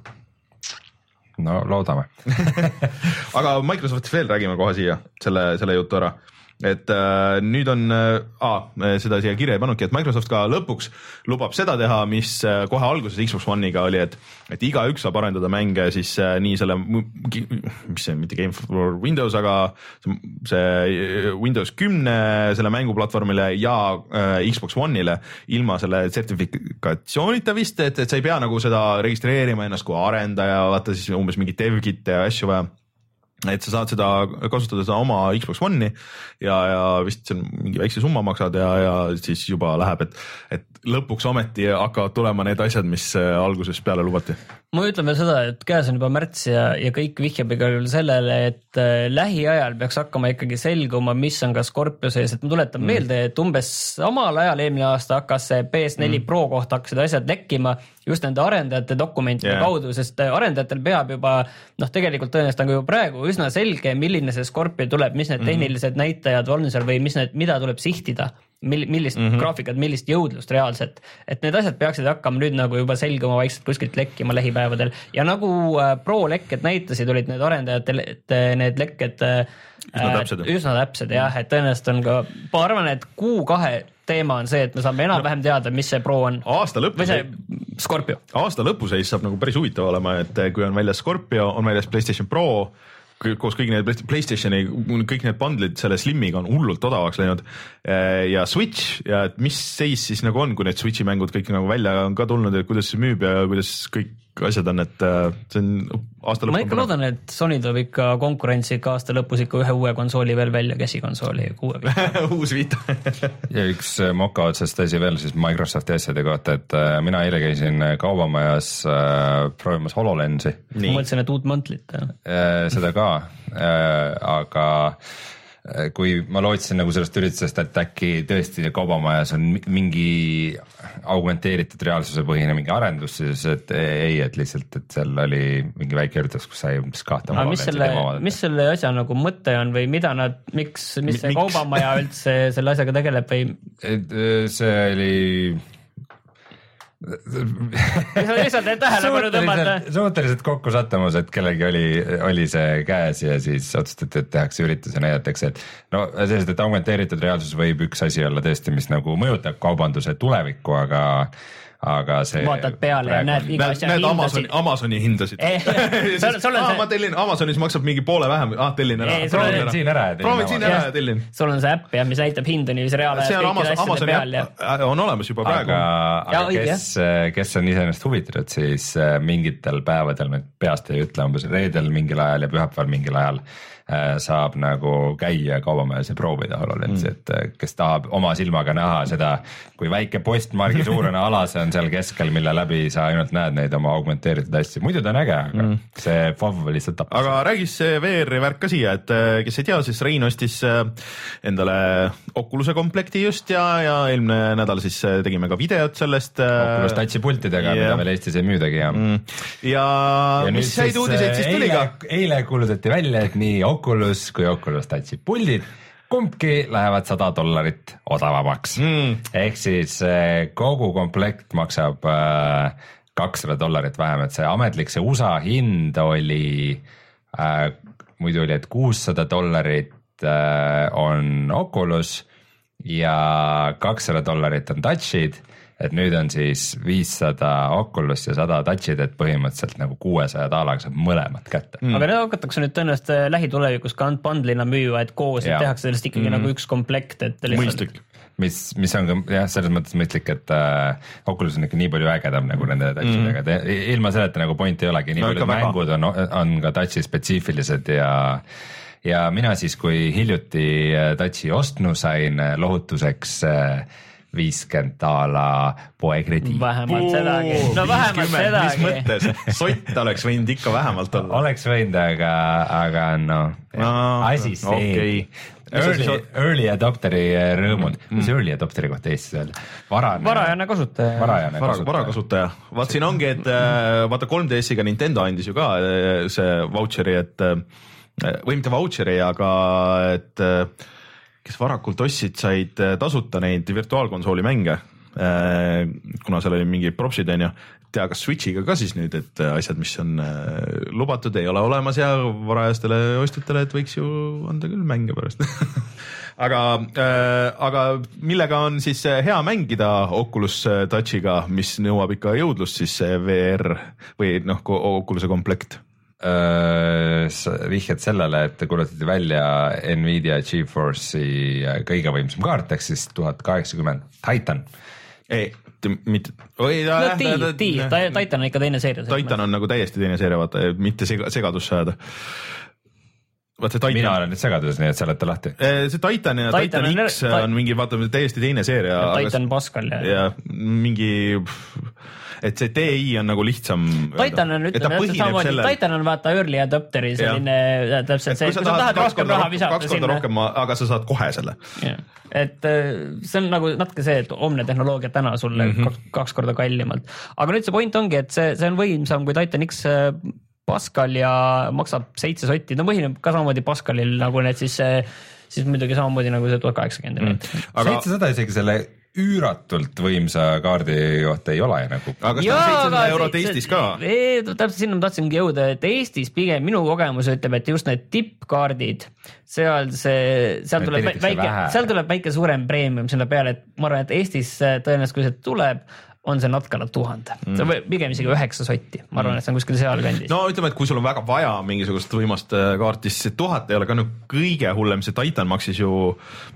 no loodame aga Microsoftist veel räägime kohe siia selle, selle jutu ära. Et äh, nüüd on äh,, seda siia kirja ei pannudki, et Microsoft ka lõpuks lubab seda teha, mis äh, kohe alguses Xbox One'iga oli, et, et igaüks saab arendada mänge siis äh, nii selle, mis see, mitte Game for Windows, aga see äh, Windows kümne selle mänguplatvormile ja äh, Xbox One'ile ilma selle sertifikatsioonita vist, et, et sa ei pea nagu seda registreerima ennast kui arendaja, vaata siis umbes mingeid dev-kit'e ja asju vaja et sa saad seda kasutada seda oma Xbox One'i ja, ja vist seal mingi väikse summa maksad ja, ja siis juba läheb, et, et lõpuks ometi hakkavad tulema need asjad, mis äh, alguses peale lubati. ma ütlen veel seda, et käes on juba märts ja, ja kõik vihjab igal juhul sellele, et äh, lähiajal peaks hakkama ikkagi selguma, mis on ka Scorpio sees, et ma tuletan mm. meelde, et umbes samal ajal eelmine aasta hakkas see PS4 mm. Pro kohta hakkasid asjad lekkima just nende arendajate dokumentide yeah. kaudu, sest äh, arendajatel peab juba noh, tegelikult tõenäoliselt on ka juba praegu üsna selge, milline see Scorpio tuleb, mis need mhm. tehnilised mm -hmm. näitajad on seal või mis need, mida tuleb sihtida mil-, millist mm -hmm. graafikat, millist jõudlust reaalselt, et need asjad peaksid hakkama nüüd nagu juba selguma vaikselt kuskilt lekkima lähipäevadel ja nagu äh, Pro lekked näitasid, olid need arendajate need lekked äh, üsna täpsed, üsna täpsed jah, et tõenäoliselt on ka, ma arvan, et kuu-kahe teema on see, et me saame enam-vähem teada, mis see Pro on. aasta lõpus. või see Scorpio. aasta lõpuseis saab nagu päris huvitav olema, et kui on väljas Scorpio, on väljas Playstation Pro koos kõigi need Playstationi, kõik need bundle'id selle Slimiga on hullult odavaks läinud. ja Switch ja et mis seis siis nagu on, kui need Switch'i mängud kõik nagu välja on ka tulnud ja kuidas see müüb ja kuidas kõik asjad on, et äh, see on aasta lõpp. ma ikka loodan, et Sony toob ikka konkurentsi ikka aasta lõpus ikka ühe uue konsooli veel välja, käsikonsooli, uue uus Vita ja üks äh, moka otsast asi veel siis Microsofti asjade kohta, et äh, mina eile käisin kaubamajas äh, proovimas HoloLensi. ma mõtlesin, et uut mantlit. seda ka äh,, aga kui ma lootsin nagu sellest üritusest, et äkki tõesti kaubamajas on mingi augmenteeritud reaalsuse põhine mingi arendus, siis et ei, et lihtsalt, et seal oli mingi väike üritus, kus sai umbes kahte. mis selle, mis selle asja nagu mõte on või mida nad, miks, mis see kaubamaja üldse selle asjaga tegeleb või? Äh, see oli lihtsalt need tähelepanu tõmmata. suhteliselt kokkusattumus, et kellelgi oli, oli see käes ja siis otsustati, et tehakse üritus ja näidatakse, et no sellest, et augmenteeritud reaalsus võib üks asi olla tõesti, mis nagu mõjutab kaubanduse tulevikku, aga aga see. vaatad peale ja näed iga asja hindasid. Amazoni, Amazoni hindasid ah, ma tellin, Amazonis maksab mingi poole vähem, ah tellin ära. proovin siin ära. proovin siin ära ja tellin. sul on see äpp jah, mis näitab hindu niiviisi reaalajas kõikide asjade peal ja. Äh, on olemas juba praegu. aga, aga kes, kes on iseenesest huvitatud, siis äh, mingitel päevadel, ma peast ei ütle, umbes reedel mingil ajal ja pühapäeval mingil ajal Äh, saab nagu käia kaubamajas ja proovida HoloLensi mm., et äh, kes tahab oma silmaga näha seda, kui väike postmargi suurune ala see on seal keskel, mille läbi sa ainult näed neid oma augmenteeritud asju, muidu ta on äge, aga mm. see FOV lihtsalt tapab. aga räägis see VR-i värk ka siia, et äh, kes ei tea, siis Rein ostis endale Oculus'e komplekti just ja, ja eelmine nädal siis tegime ka videot sellest. Oculus Touchi pultidega yeah., mida veel Eestis ei müüdagi ja mm.. ja, ja mis häid uudiseid siis tuli ka? eile kuulutati välja, et nii Oculus kui Oculus Touchi puldid kumbki lähevad sada dollarit odavamaks. Mm.. ehk siis eh, kogu komplekt maksab eh, kakssada dollarit vähem, et see ametlik, see USA hind oli äh,, muidu oli, et kuussada dollarit äh, on Oculus ja kakssada dollarit on Touchid et nüüd on siis viissada Oculus ja sada Touch'id, et põhimõtteliselt nagu kuuesaja daalaga saab mõlemad kätte. Mm.. aga need hakatakse nüüd tõenäoliselt äh, lähitulevikus ka bundle'ina müüa, et koos et tehakse sellest ikkagi mm. nagu üks komplekt, et lihtsalt mis, mis on ka jah, selles mõttes mõistlik, et äh, Oculus on ikka nii palju ägedam nagu nende touch'idega. Mm., et ilma selleta nagu point ei olegi, nii no, paljud mängud on, on ka touch'i spetsiifilised ja ja mina siis, kui hiljuti äh, touch'i ostnu sain äh, lohutuseks äh, viiskümmend daala poekrediit. vähemalt sedagi, no vähemalt sedagi. mis mõttes, sott oleks võinud ikka vähemalt olla. oleks võinud, aga, aga no, no asi see okay.. Early, early adopteri rõõmud mm., mis early adopteri kohta Eestis öelda? varane, varajane kasutaja. varajane Vara, kasutaja. varakasutaja, vaat siin ongi, et äh, vaata 3DS-iga Nintendo andis ju ka äh, see vautšeri, et või mitte vautšeri, aga et kes varakult ostsid, said äh, tasuta neid virtuaalkonsooli mänge. Äh, kuna seal oli mingi propsid onju, tea, kas Switch'iga ka siis nüüd, et äh, asjad, mis on lubatud, ei ole olemas ja varajastele ostjatele, et võiks ju anda küll mänge pärast. Aga äh,, aga millega on siis hea mängida Oculus Touchiga, mis nõuab ikka jõudlust, siis VR või noh, Oculus'e komplekt Äh, vihjad sellele, et kuulutati välja Nvidia Geforce'i äh, kõige võimsam kaart ehk siis tuhat kaheksakümmend Titan. ei, mitte. no Ti, Ti, Titan on ikka teine seeria. Titan on nagu täiesti teine seeria, vaata, mitte sega, segadusse ajada vaat see Titan. mina olen nüüd segaduses, nii et seleta lahti. Äh, see Titan ja Titan, Titan X on, on mingi, vaata täiesti teine seeria. Titan Pascal ja. ja mingi et see DI on nagu lihtsam. Titan on, ütleme samamoodi selle..., Titan on vaata early adopter'i selline ja. täpselt see, kui sa tahad rohkem raha visata kaks korda rohkem, aga sa saad kohe selle. et äh, see on nagu natuke see, et homne tehnoloogia täna sulle mm -hmm. kaks, kaks korda kallimalt, aga nüüd see point ongi, et see, see on võimsam kui Titan X äh, Pascal ja maksab seitse sotti, no põhineb ka samamoodi Pascalil nagu need siis siis muidugi samamoodi nagu see tuhat kaheksakümmend mm.. seitsesada isegi selle üüratult võimsa kaardi kohta ei ole nagu. aga kas ta on seitsesada eurot Eestis ka? täpselt sinna ma tahtsingi jõuda, et Eestis pigem minu kogemus ütleb, et just need tippkaardid, seal see, seal tuleb väike, seal tuleb väike suurem preemium selle peale, et ma arvan, et Eestis tõenäoliselt, kui see tuleb, on see natuke alla tuhande mm., pigem isegi üheksa sotti, ma arvan, et see on kuskil sealkandis. no ütleme, et kui sul on väga vaja mingisugust võimast äh, kaarti, siis see tuhat ei ole ka nagu kõige hullem, see Titan maksis ju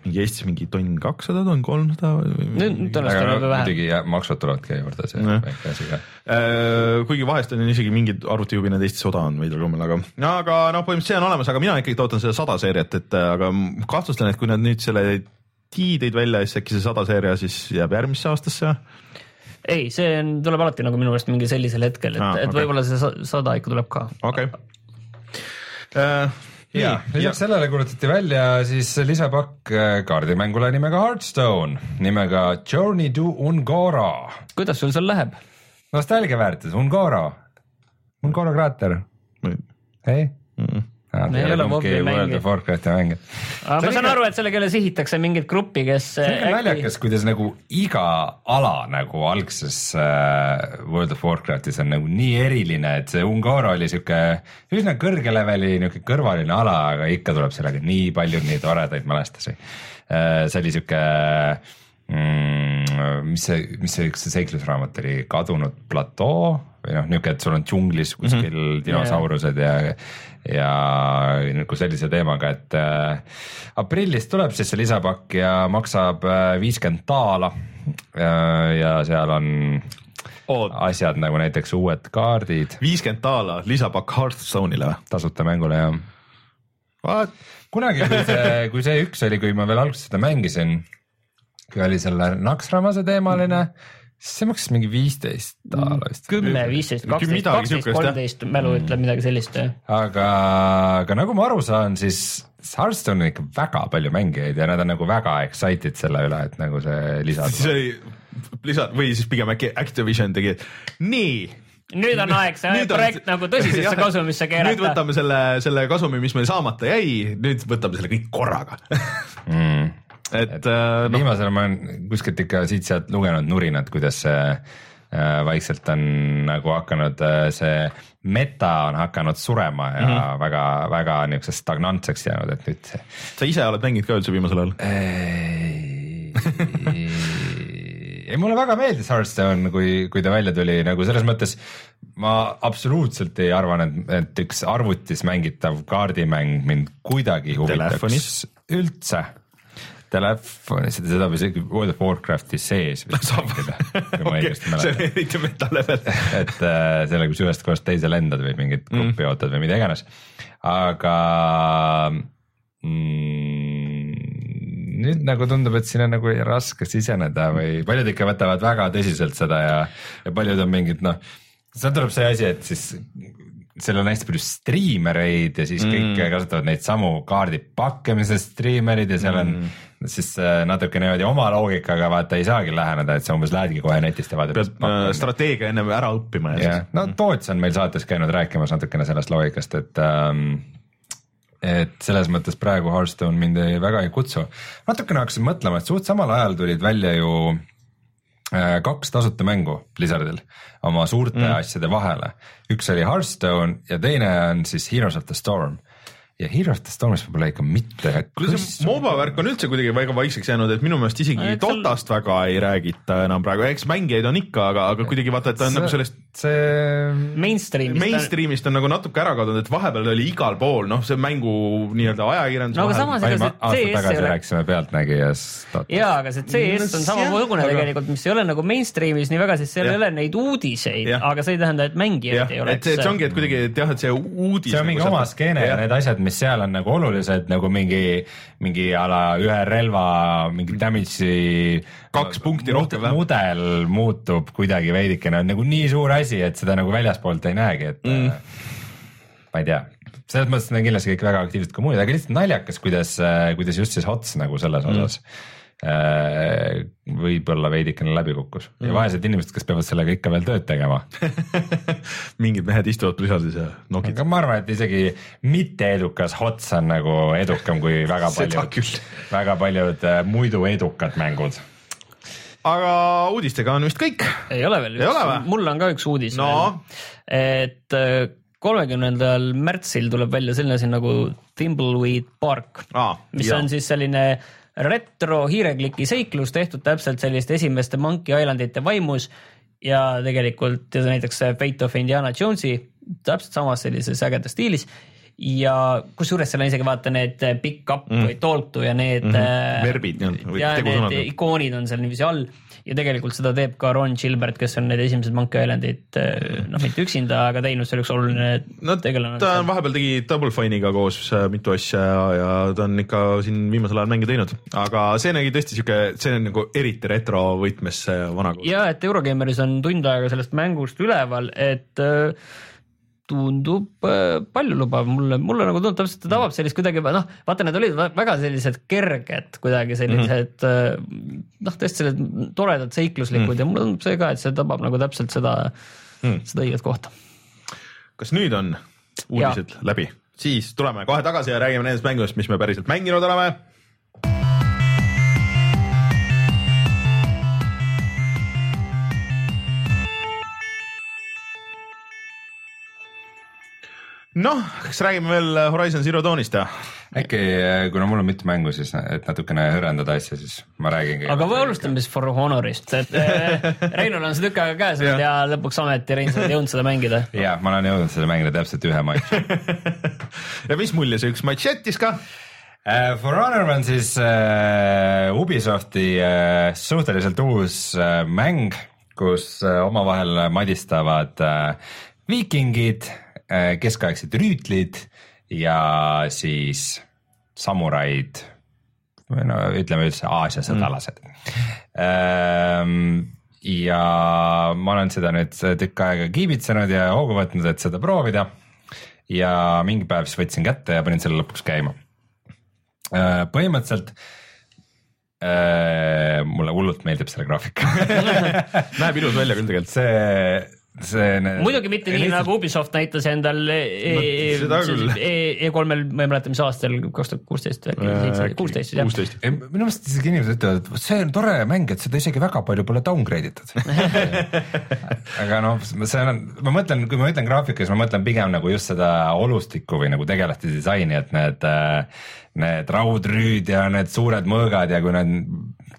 mingi Eestis mingi tonn kakssada, tonn kolmsada. muidugi maksud tulevadki juurde, see on väike asi ka. Äh, kuigi vahest on isegi mingid arvutijubinad Eestis odavamad veidral kombel, aga, aga noh, põhimõtteliselt see on olemas, aga mina ikkagi ootan seda sada seeriat, et aga kahtlustan, et kui nad nüüd selle T tõid välja, siis äkki see sada seeria siis jääb järgmisse aastasse ei, see on, tuleb alati nagu minu meelest mingi sellisel hetkel, et ah,, et okay. võib-olla see sada ikka tuleb ka. okei okay. uh, ja lisaks sellele kuulutati välja siis lisapakk äh, kaardimängule nimega Hearthstone, nimega Journey to Ungora. kuidas sul seal läheb? nostalgia väärtus, Ungora, Ungora kraater. ei -mm ei ole mobi mänge. Warcrafti mänge. ma saan aru, et sellega sihitakse mingit gruppi, kes. see on äkki... naljakas, kuidas nagu iga ala nagu algses äh, World of Warcraftis on nagu nii eriline, et see Ungaro oli sihuke üsna kõrge leveli nihuke kõrvaline ala, aga ikka tuleb sellega nii palju nii toredaid mälestusi äh,. see oli sihuke mm, mis see, mis see üks seiklusraamat oli, Kadunud platoo või noh, niisugune, et sul on džunglis kuskil mm -hmm. dinosaurused ja, ja nagu sellise teemaga, et äh, aprillis tuleb siis see lisapakk ja maksab äh, viiskümmend daala äh,. ja seal on Oot. asjad nagu näiteks uued kaardid. viiskümmend daala lisapakk Hearthstone'ile või? tasuta mängule jah. kunagi, kui see, kui see üks oli, kui ma veel alguses seda mängisin, kui oli selle Naxxramase teemaline mm see maksis mingi viisteist daala vist. kümme, viisteist, kaksteist, kaksteist, kolmteist, mälu ütleb midagi sellist aga, aga nagu ma aru saan, siis Hearthstone on ikka väga palju mängijaid ja nad on nagu väga excited selle üle, et nagu see lisa. siis oli lisa või siis pigem äkki Activision tegi, nii. Nüüd on aeg see projekt on... nagu tõsisesse kasumisse keerata. nüüd võtame selle, selle kasumi, mis meil saamata jäi, nüüd võtame selle kõik korraga. Mm et, et äh, no. viimasel ma olen kuskilt ikka siit-sealt lugenud nurinat, kuidas see äh, vaikselt on nagu hakanud äh, see meta on hakanud surema ja mm -hmm. väga, väga niisuguseks stagnantseks jäänud, et nüüd. sa ise oled mänginud ka üldse viimasel ajal? ei, mulle väga meeldis Hearthstone, kui, kui ta välja tuli nagu selles mõttes ma absoluutselt ei arva, et, et üks arvutis mängitav kaardimäng mind kuidagi huvitaks üldse telefonis, seda võib isegi World of Warcrafti sees vist mängida, kui ma õigesti mäletan. see on eriti meta level et äh, selle, kus ühest kohast teise lendad või mingit gruppi mm. ootad või mida iganes, aga mm, nüüd nagu tundub, et siin on nagu raske siseneda või paljud ikka võtavad väga tõsiselt seda ja, ja paljud on mingid noh, seal tuleb see asi, et siis seal on hästi palju striimereid ja siis kõik mm. kasutavad neid samu kaardipakke, mis on striimerid ja seal on mm. Siis äh, natuke niimoodi oma loogikaga vaata ei saagi läheneda, et sa umbes lähedki kohe netist ja vaatad. pead äh, strateegia ennem ära õppima. jah, no Toots on meil saates käinud rääkimas natukene sellest loogikast, et ähm, et selles mõttes praegu Hearthstone mind ei, väga ei kutsu. natukene hakkasin mõtlema, et suht samal ajal tulid välja ju Äh, kaks tasuta mängu Blizzardil oma suurte mm. asjade vahele. üks oli Hearthstone ja teine on siis Heroes of the Storm. Ja Hero of the Stormis võib-olla ikka mitte. kuule see MOBA värk on üldse kuidagi väga vaikseks jäänud, et minu meelest isegi Dotast seal... väga ei räägita enam praegu, eks mängijaid on ikka, aga, aga kuidagi vaata, et ta on see, nagu sellest see mainstream'ist, mainstream'ist on nagu natuke ära kadunud, et vahepeal oli igal pool, noh, see mängu nii-öelda ajakirjandus. no aga samas ega see CS tagasi ole... rääkisime Pealtnägijast. jaa, aga see CS on samasugune aga... tegelikult, mis ei ole nagu mainstream'is nii väga, sest seal ei ole neid uudiseid, aga see ei tähenda, et mängijad ei oleks. et see ongi, et kuidagi, et jah, et see uudis. see on mingi nagu oma skeene ja need asjad, mis seal on nagu olulised nagu mingi, mingi a la ühe relva mingi damage'i kaks punkti rohkem. mudel muutub kuidagi veidikene, on nagu nii suur asi, et seda nagu väljaspoolt ei näegi, et mm. Ma ei tea selles mõttes on kindlasti kõik väga aktiivsed kommuunid, aga lihtsalt naljakas, kuidas, kuidas just siis HOTS nagu selles mm. osas äh, võib-olla veidikene läbi kukkus mm. ja vaesed inimesed, kes peavad sellega ikka veel tööd tegema mingid mehed istuvad plisadis ja nokid. aga ma arvan, et isegi mitteedukas HOTS on nagu edukam kui väga paljud, väga paljud muidu edukad mängud aga uudistega on vist kõik. ei ole veel, mul on ka üks uudis no.. et äh, kolmekümnendal märtsil tuleb välja selline asi nagu Thimbleweed Park ah,, mis jah. on siis selline retro hiirekliki seiklus tehtud täpselt selliste esimeste Monkey Islandite vaimus ja tegelikult ja näiteks Fate of Indiana Jonesi täpselt samas sellises ägedas stiilis ja kusjuures seal on isegi vaata need pick up mm. või talk to ja need mm -hmm. verbid ja need ikoonid on seal niiviisi all ja tegelikult seda teeb ka Ron Gilbert, kes on need esimesed Monkey Islandid eh, noh, mitte üksinda, aga teinud, see oli üks oluline no, tegelane. ta on vahepeal tegi Double Fine'iga koos äh, mitu asja ja, ja ta on ikka siin viimasel ajal mänge teinud, aga see nägi tõesti sihuke, see on nagu eriti retro võtmes vana koos. ja et Eurogeimeris on tund aega sellest mängust üleval, et äh, tundub äh, paljulubav mulle, mulle nagu tundub täpselt, ta tabab sellist kuidagi noh, vaata, need olid väga sellised kerged kuidagi sellised mm -hmm. noh, tõesti sellised toredad seikluslikud mm -hmm. ja mulle tundub see ka, et see tabab nagu täpselt seda mm, -hmm. seda õiget kohta. kas nüüd on uudised ja. läbi, siis tuleme kohe tagasi ja räägime nendest mängudest, mis me päriselt mänginud oleme noh, kas räägime veel Horizon Zero Dawnist ja? äkki, äh, kuna mul on mitu mängu, siis et natukene hõrendada asja, siis ma räägingi. aga või alustame siis For Honorist, et äh, Reinul on see tükk aega käes olnud ja lõpuks ometi Rein, sa oled jõudnud seda mängida. ja ma olen jõudnud seda mängida täpselt ühe matši ja mis mulje see üks matš jättis ka? For Honor on siis uh, Ubisofti uh, suhteliselt uus uh, mäng, kus uh, omavahel madistavad uh, viikingid Äh, keskaegsed rüütlid ja siis samuraid või no ütleme üldse Aasia sõdalased mm.. ja ma olen seda nüüd tükk aega kiibitsenud ja hoogu võtnud, et seda proovida. ja mingi päev siis võtsin kätte ja panin selle lõpuks käima. Äh, põhimõtteliselt mulle hullult meeldib selle graafika näeb ilus välja küll tegelikult. see see. muidugi mitte nii nagu Ubisoft näitas endal E3-l, ma ei mäleta, mis aastal, kaks tuhat kuusteist või äkki kuusteist, jah. minu meelest isegi inimesed ütlevad, et see on tore mäng, et seda isegi väga palju pole downgrade itud aga noh, see on, ma mõtlen, kui ma ütlen graafikas, ma mõtlen pigem nagu just seda olustikku või nagu tegelaste disaini, et need, need raudrüüd ja need suured mõõgad ja kui need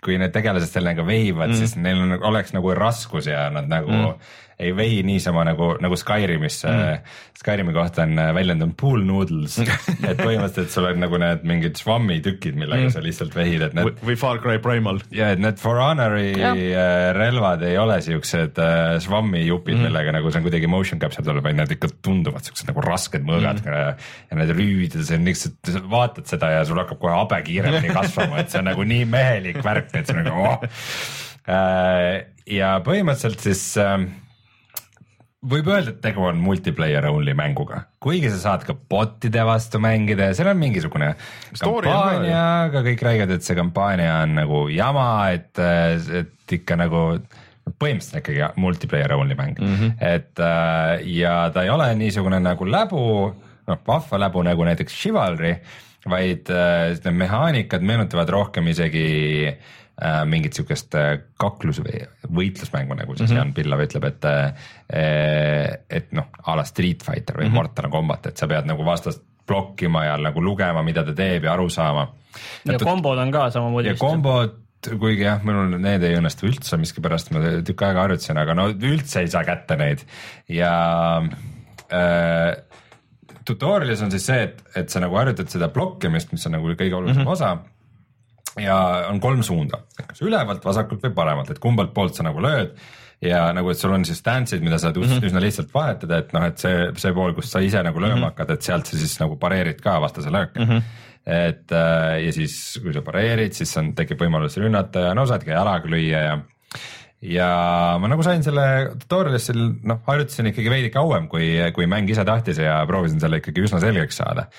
kui need tegelased seal nagu veivad mm., siis neil on, oleks nagu raskus ja nad nagu mm ei vei niisama nagu, nagu Skyrimis mm., Skyrimi kohta on äh, väljend on pool noodles et põhimõtteliselt sul on nagu need mingid švammi tükid, millega mm. sa lihtsalt vehid, et need. või Far Cry Primal. ja, et need For Honori ja. Äh, relvad ei ole siuksed äh, švammi jupid mm., millega nagu see on kuidagi motion capture tuleb, vaid nad ikka tunduvad siuksed nagu rasked mõõgad mm. ja, need rüüd ja see on lihtsalt, vaatad seda ja sul hakkab kohe habe kiiremini kasvama, et see on nagu nii mehelik värk, et see on nagu oh. ja põhimõtteliselt siis äh, võib öelda, et tegu on multiplayer only mänguga, kuigi sa saad ka bot'ide vastu mängida ja seal on mingisugune Story kampaania, aga kõik räägivad, et see kampaania on nagu jama, et, et ikka nagu põhimõtteliselt ikkagi multiplayer only mäng mm, -hmm. et äh, ja ta ei ole niisugune nagu läbu, noh vahva läbu nagu näiteks Chivalry, vaid äh, need mehaanikad meenutavad rohkem isegi äh, äh, mingit sihukest äh, kaklus või võitlusmängu, nagu siis mm -hmm. Jan Pillav ütleb, et äh,, et noh, a la Street Fighter või mm -hmm. Mortal Combat, et sa pead nagu vastast blokkima ja nagu lugema, mida ta teeb ja aru saama. ja kombod on ka samamoodi. ja kombod, kuigi jah, minul need ei õnnestu üldse miskipärast, ma tükk aega harjutasin, aga no üldse ei saa kätte neid ja äh, tutorial'is on siis see, et, et sa nagu harjutad seda blokkimist, mis on nagu kõige olulisem mm -hmm. osa ja on kolm suunda, kas ülevalt, vasakult või paremalt, et kumbalt poolt sa nagu lööd ja nagu, et sul on siis stance'id, mida sa saad mm -hmm. üsna lihtsalt vahetada, et noh, et see, see pool, kus sa ise nagu lööma mm -hmm. hakkad, et sealt sa siis nagu pareerid ka vastase lööke mm. -hmm et äh, ja siis, kui sa pareerid, siis on, tekib võimalus rünnata ja no saad ka jalaga lüüa ja ja ma nagu sain selle tutorial'isse, noh, harjutasin ikkagi veidi kauem, kui, kui mäng ise tahtis ja proovisin selle ikkagi üsna selgeks saada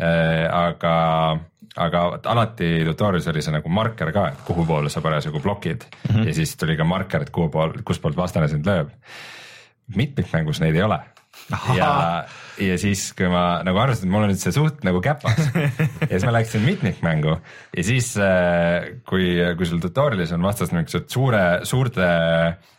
äh,. aga, aga alati tutorial'is oli see nagu marker ka, et kuhu poole sa parasjagu blokid mm -hmm. ja siis tuli ka marker, et kuhu pool, kustpoolt vastane sind lööb. mitmikmängus neid ei ole ja, ja siis, kui ma nagu arvasin, et mul on nüüd see suht nagu käpas ja siis ma läksin mitmikmängu ja siis, äh, kui, kui sul tutorial'is on vastas niisugused suure, suurte,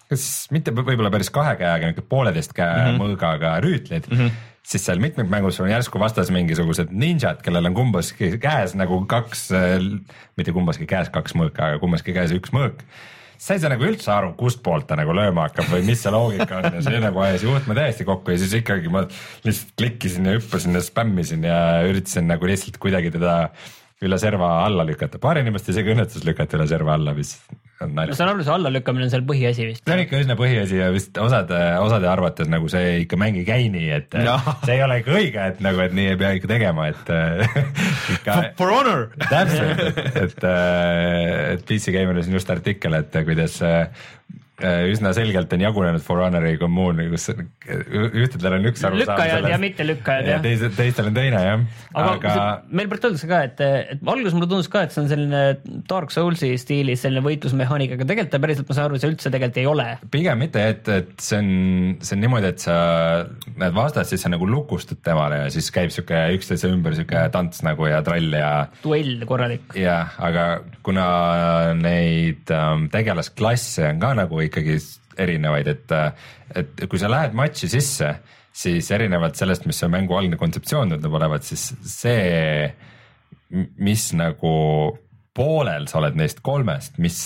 kas mitte võib-olla päris kahe käega, niisugune pooleteist käe mm -hmm. mõõgaga rüütlid mm. -hmm siis seal mitmikmängus on järsku vastas mingisugused ninjad, kellel on kumbaski käes nagu kaks, mitte kumbaski käes kaks mõõka, aga kumbaski käes üks mõõk. Sa ei saa nagu üldse aru, kustpoolt ta nagu lööma hakkab või mis see loogika on ja see nagu ajas juhtme täiesti kokku ja siis ikkagi ma lihtsalt klikkisin ja hüppasin ja spämmisin ja üritasin nagu lihtsalt kuidagi teda üle serva alla lükata, paar inimest isegi õnnetus lükata üle serva alla, mis on naljakas. ma saan aru, see allalükkamine on seal põhiasi vist. see on ikka üsna põhiasi ja vist osade, osade arvates nagu see ikka mäng ei käi nii, et ja. see ei ole ikka õige, et nagu, et nii ei pea ikka tegema, et ikka. For honor. täpselt, et, et, et PC Gameris on just artikkel, et kuidas Äh, üsna selgelt on jagunenud For Honori kommuun, kus ühtedel on üks arusaam. lükkajad ja mittelykkajad ja, ja. teised, teistel on teine jah. aga, aga... meil praegu öeldakse ka, et, et alguses mulle tundus ka, et see on selline Dark Soulsi stiilis selline võitlusmehaanika, aga tegelikult ta päriselt, ma saan aru, see üldse tegelikult ei ole. pigem mitte, et, et see on, see on niimoodi, et sa näed vastast, siis sa nagu lukustud temale ja siis käib sihuke üksteise ümber sihuke tants nagu ja trall ja. duell korralik. jah, aga kuna neid ähm, tegelasklasse on ka nagu ikkagi erinevaid, et, et kui sa lähed matši sisse, siis erinevalt sellest, mis see mängu algne kontseptsioon tundub olevat, siis see, mis nagu poolel sa oled neist kolmest, mis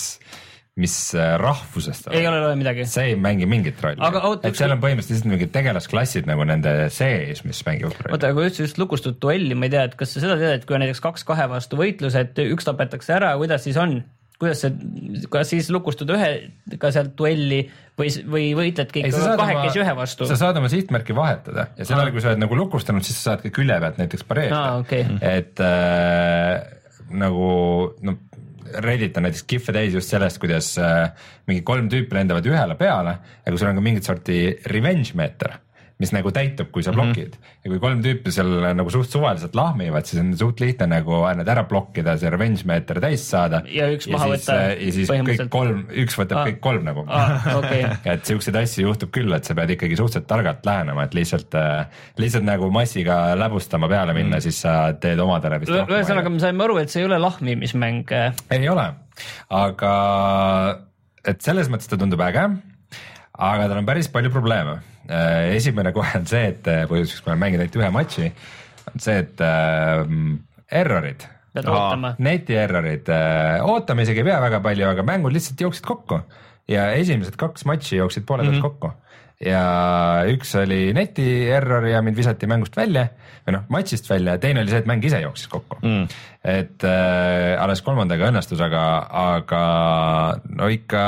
mis rahvusest ei ole, ole midagi. see ei mängi mingit rolli. et seal on põhimõtteliselt mingid tegelasklassid nagu nende sees, mis mängivad rolli. oota, aga kui üldse just lukustatud duelli, ma ei tea, et kas sa seda tead, et kui on näiteks kaks kahe vastu võitlus, et üks tapetakse ära, kuidas siis on? Kuidas see, kas siis lukustud ühega sealt duelli või, või võitledki kahekesi ühe vastu? sa saad oma sihtmärki vahetada ja sellal, kui sa oled nagu lukustanud, siis sa saad ka külje pealt näiteks pareerida ah,. Okay. et äh, nagu noh, Reddit on näiteks kihve täis just sellest, kuidas äh, mingi kolm tüüpi lendavad ühele peale ja kui sul on ka mingit sorti revenge meeter mis nagu täitub, kui sa mhm. blokid mm. -hmm. ja kui kolm tüüpi seal nagu suht suvaliselt lahmivad, siis on suht lihtne nagu need ära blokkida, see revenge meeter täis saada. ja üks maha ja võtta. ja siis kõik kolm, üks võtab ah. kõik kolm nagu ah,. Okay. et siukseid asju juhtub küll, et sa pead ikkagi suhteliselt targalt lähenema, et lihtsalt, äh, lihtsalt nagu massiga läbustama peale minna mm., siis sa teed omadele vist. ühesõnaga, me saime aru, et see ei ole lahmimismäng. ei ole, aga et selles mõttes ta tundub äge aga tal on päris palju probleeme. Äh, esimene kohe on see, et äh, põhjus, miks ma olen mänginud ainult ühe matši, on see, et äh, errorid. pead ootama. neti errorid äh,, ootama isegi ei pea väga palju, aga mängud lihtsalt jooksid kokku ja esimesed kaks matši jooksid poole pealt mm -hmm. kokku ja üks oli neti error ja mind visati mängust välja või noh, matšist välja ja teine oli see, et mäng ise jooksis kokku mm.. et äh, alles kolmandaga õnnestus, aga, aga no ikka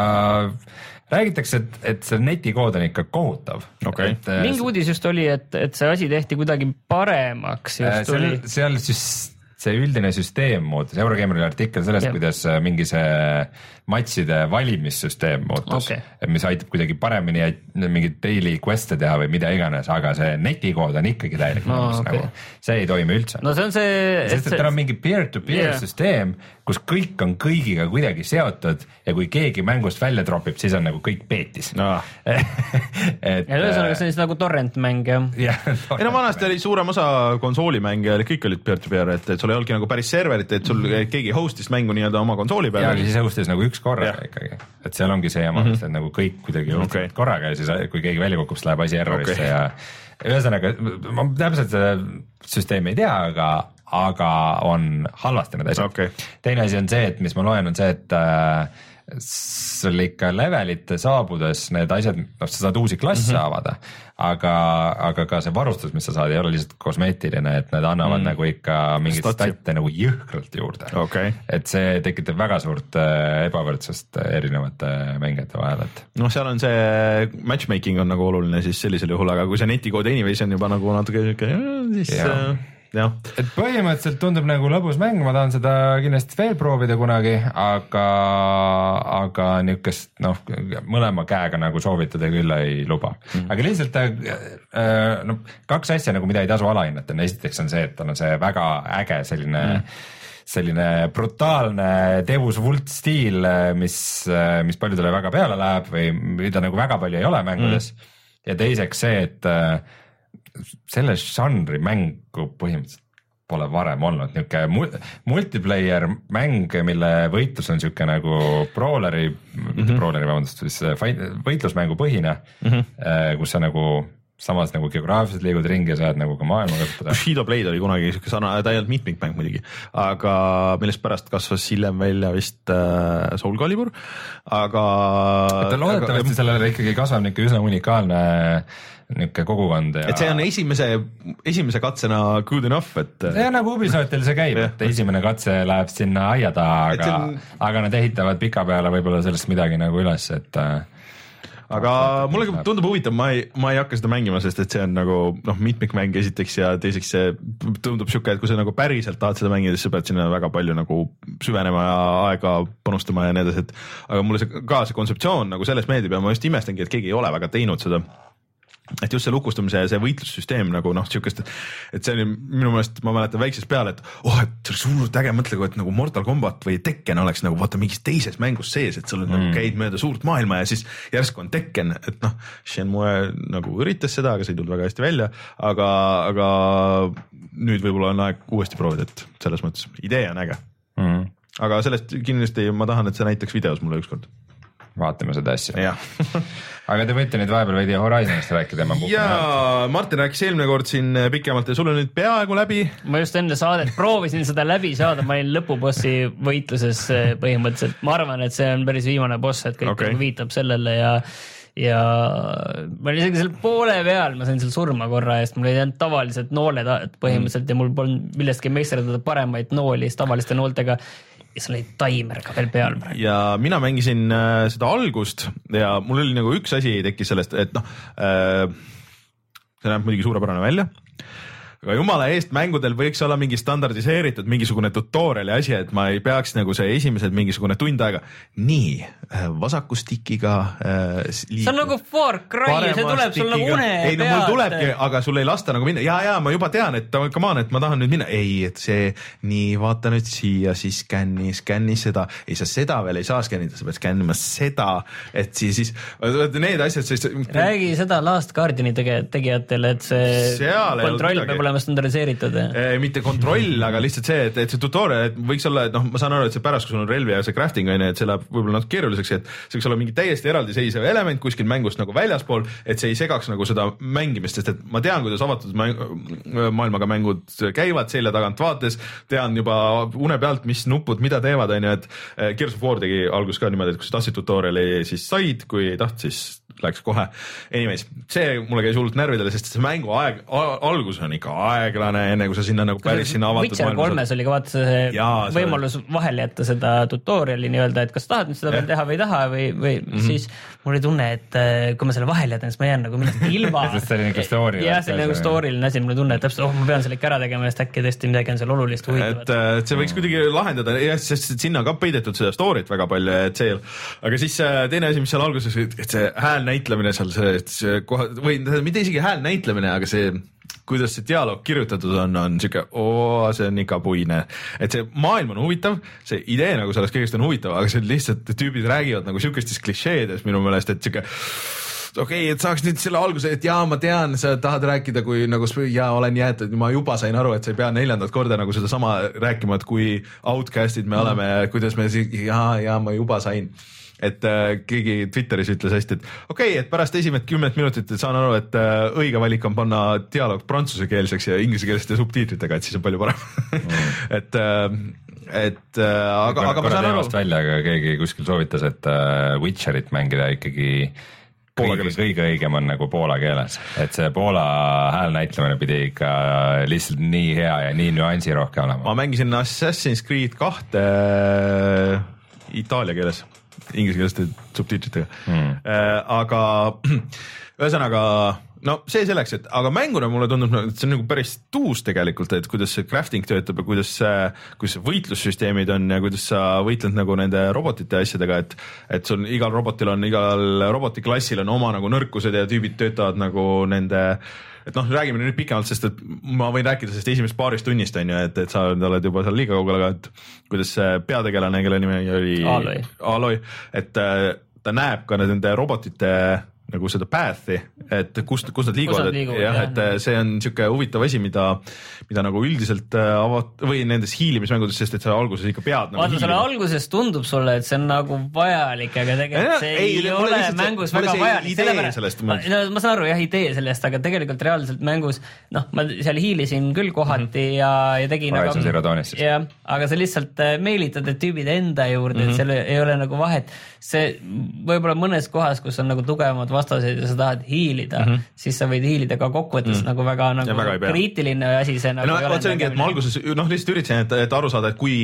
räägitakse, et, et see netikood on ikka kohutav okay.. Äh, mingi uudis just oli, et, et see asi tehti kuidagi paremaks just äh, seal, seal siis see üldine süsteem muutus, Eurogeimeri artikkel sellest, kuidas äh, mingi see matšide valimissüsteem muutus okay., mis aitab kuidagi paremini mingeid daily quest'e teha või mida iganes, aga see netikood on ikkagi täielik no, okay. nagu, see ei toimi üldse. no see on see. sest et tal on mingi peer-to-peer yeah. süsteem, kus kõik on kõigiga kuidagi seotud ja kui keegi mängust välja tropib, siis on nagu kõik peetis no. et ühesõnaga see on siis nagu torrent mäng jah? ei no vanasti oli suurem osa konsoolimänge, kõik olid peer-to-peer, et, et sul ei olnudki nagu päris serverit, et sul mm. keegi host'is mängu nii-öelda oma konsooli peal. ja siis host'is nagu üks korraga ikkagi, et seal ongi see jama mm, -hmm. et nagu kõik kuidagi okay. korraga ja siis kui keegi välja kukub, siis läheb asi errorisse okay. ja ühesõnaga ma täpselt seda süsteemi ei tea, aga aga on halvasti need asjad okay.. teine asi on see, et mis ma loen, on see, et äh, sul ikka levelite saabudes need asjad, noh, sa saad uusi klasse mm -hmm. avada, aga, aga ka see varustus, mis sa saad, ei ole lihtsalt kosmeetiline, et need annavad mm -hmm. nagu ikka mingeid statte nagu jõhkralt juurde okay.. et see tekitab väga suurt äh, ebavõrdsust erinevate mängijate vahel, et. noh, seal on see matchmaking on nagu oluline siis sellisel juhul, aga kui see netikood anyways on juba nagu natuke siuke, siis ja. Äh, jah. et põhimõtteliselt tundub nagu lõbus mäng, ma tahan seda kindlasti veel proovida kunagi, aga, aga niisugust noh, mõlema käega nagu soovitada küll ei luba. Mm.. aga lihtsalt äh, no kaks asja nagu, mida ei tasu alahinnata, on esiteks on see, et tal on see väga äge selline mm selline brutaalne Devus Vult stiil, mis, mis paljudele väga peale läheb või mida nagu väga palju ei ole mängudes. Mm.. ja teiseks see, et selle žanri mängu põhimõtteliselt pole varem olnud, niisugune multiplayer mäng, mille võitlus on niisugune nagu brawleri mm, -hmm. brawleri, vabandust, siis võitlusmängu põhine mm, -hmm. kus sa nagu samas nagu geograafiliselt liigud ringi ja saad nagu ka maailma kasutada. Bushido Blade oli kunagi siuke sarnane, ta ei olnud mitmikmäng muidugi, aga millest pärast kasvas hiljem välja vist äh, Soul Calibur, aga. loodetavasti aga... sellele ikkagi kasvab niisugune üsna unikaalne äh, niisugune kogukond ja. et see on esimese, esimese katsena good enough, et. ja nagu Ubisoftil see käib, et esimene katse läheb sinna aia taha, aga on..., aga nad ehitavad pikapeale võib-olla sellest midagi nagu üles, et äh, aga mulle tundub huvitav, ma ei, ma ei hakka seda mängima, sest et see on nagu noh, mitmikmäng esiteks ja teiseks see tundub sihuke, et kui sa nagu päriselt tahad seda mängida, siis sa pead sinna väga palju nagu süvenema ja aega panustama ja nii edasi, et aga mulle see ka see kontseptsioon nagu selles meeldib ja ma just imestangi, et keegi ei ole väga teinud seda et just see lukustamise ja see võitlussüsteem nagu noh, siukest, et see oli minu meelest, ma mäletan väiksest peale, et oh, et see oleks hullult äge, mõtle, et nagu Mortal Combat või Tekken oleks nagu vaata mingis teises mängus sees, et sul nagu mm. nagu käid mööda suurt maailma ja siis järsku on Tekken, et noh, Shenmue nagu üritas seda, aga see ei tulnud väga hästi välja, aga, aga nüüd võib-olla on aeg uuesti proovida, et selles mõttes idee on äge. Mm.. aga sellest kindlasti ma tahan, et see näitaks videos mulle ükskord vaatame seda asja aga te võite nüüd vahepeal veidi Horizonist rääkida. jaa, Martin rääkis eelmine kord siin pikemalt ja sul on nüüd peaaegu läbi. ma just enne saadet proovisin seda läbi saada, ma olin lõpubossi võitluses eh, põhimõtteliselt, ma arvan, et see on päris viimane boss, et kõik okay. nagu viitab sellele ja ja ma olin isegi seal poole peal, ma sain seal surma korra eest, mul ei jäänud tavalised nooled põhimõtteliselt mm. ja mul polnud millestki meisterdada paremaid nooli siis tavaliste nooltega ja seal oli taimer ka veel peal. ja mina mängisin äh, seda algust ja mul oli nagu üks asi tekkis sellest, et noh äh,, see näeb muidugi suurepärane välja aga jumala eest, mängudel võiks olla mingi standardiseeritud mingisugune tutorial'i asi, et ma ei peaks nagu see esimesed mingisugune tund aega, nii äh, vasaku stikiga äh,. see on nagu Far Cry, see tuleb sul nagu une ei, no, mul tulebki, aga sul ei lasta nagu minna ja, ja ma juba tean, et come on, et ma tahan nüüd minna, ei, et see nii, vaata nüüd siia, siis skänni, skänni seda, ei sa seda veel ei saa skännida, sa pead skännima seda, et siis, siis need asjad, siis. räägi seda Last Guardiani tegijatele, et see kontroll peab olema standardiseeritud. mitte kontroll, aga lihtsalt see, et, et see tutorial, et võiks olla, et noh, ma saan aru, et see pärast, kui sul on relvi ja see crafting on ju, et see läheb võib-olla natuke keeruliseks, et see võiks olla mingi täiesti eraldiseisev element kuskil mängust nagu väljaspool, et see ei segaks nagu seda mängimist, sest et ma tean, kuidas avatud maailmaga mängud käivad selja tagant vaates, tean juba une pealt, mis nupud mida teevad, on ju, et eh, Gears of War tegi alguses ka niimoodi, et kui sa tahtsid tutorial'i, siis said, kui ei tahtnud, siis läks kohe. Anyways, see mulle käis hullult närvidele, sest see mängu aeg, algus on ikka aeglane, enne kui sa sinna nagu päris sinna avatud Witcher kolmes oli ka vaata see Jaa, võimalus vahele jätta seda tutorial'i nii-öelda, et kas tahad nüüd seda veel teha või ei taha või, või mm -hmm. siis mul oli tunne, et äh, kui ma selle vahele jätan, siis ma jään nagu millestki ilma sest see oli nagu story. jah, see oli nagu story'line asi, mul oli tunne, et täpselt, oh, ma pean selle ikka ära tegema, sest äkki tõesti midagi on seal olulist huvitavat. et, äh, see võiks kuidagi lahendada, jah, sest sinna on ka peidetud seda story't väga palju, et see, aga siis äh, teine asi, mis seal alguses, et see hääl häälnäitlemine seal see, see kohe või mitte isegi häälnäitlemine, aga see kuidas see dialoog kirjutatud on, on siuke, oo, see on ikka puine. et see maailm on huvitav, see idee nagu sellest kõigest on huvitav, aga see lihtsalt, tüübid räägivad nagu siukestes klišeedes minu meelest, et siuke okei okay,, et saaks nüüd selle alguse, et jaa, ma tean, sa tahad rääkida, kui nagu jaa, olen jäetud, ma juba sain aru, et sa ei pea neljandat korda nagu sedasama rääkima, et kui outcast'id me mm. oleme ja kuidas me siis, jaa, jaa, ma juba sain et äh, keegi Twitteris ütles hästi, et okei okay,, et pärast esimest kümmet minutit saan aru, et äh, õige valik on panna dialoog prantsusekeelseks ja inglisekeelsete subtiitritega, et siis on palju parem mm. et äh, et äh, aga, aga ma saan aru. välja, aga keegi kuskil soovitas, et äh, Witcherit mängida ikkagi kõige, kõige õigem on nagu poola keeles, et see poola häälnäitlemine pidi ikka lihtsalt nii hea ja nii nüansirohke olema. ma mängisin Assassin's Creed kahte äh, itaalia keeles inglisekeelsete subtiitritega. Mm.. aga ühesõnaga no see selleks, et aga mänguna mulle tundub, et see on nagu päris tuus tegelikult, et kuidas see crafting töötab ja kuidas see, kuidas see võitlussüsteemid on ja kuidas sa võitled nagu nende robotite asjadega, et et sul igal robotil on, igal robotiklassil on oma nagu nõrkused ja tüübid töötavad nagu nende et noh, räägime nüüd pikemalt, sest et ma võin rääkida sellest esimesest paarist tunnist on ju, et, et sa oled juba seal liiga kaugel, aga et kuidas see peategelane, kelle nimi oli Aloy, Aloy, et äh, ta näeb ka nende robotite nagu seda path'i, et kust, kus nad liiguvad, et jah, et äh, see on niisugune huvitav asi, mida, mida nagu üldiselt äh, avat- või nendes hiilimismängudes, sest et sa alguses ikka pead nagu vaata, sulle alguses tundub sulle, et see on nagu vajalik, aga tegelikult see ei, ei ole mängus väga vajalik, sellepärast, ma, no ma saan aru jah, idee sellest, aga tegelikult reaalselt mängus noh, ma seal hiilisin küll kohati mm -hmm. ja, ja tegin Horizon Zero Dawnist siis. jah, aga sa lihtsalt äh, meelitad need tüübid enda juurde mm, -hmm. et seal ei ole nagu vahet. see võib-olla mõnes kohas, kus on nagu tugevamad vastaseid ja sa tahad hiilida mm, -hmm. siis sa võid hiilida ka kokkuvõttes mm -hmm. nagu väga nagu väga kriitiline asi see nagu no, vot see ongi, et ma alguses noh, lihtsalt üritasin, et, et aru saada, et kui,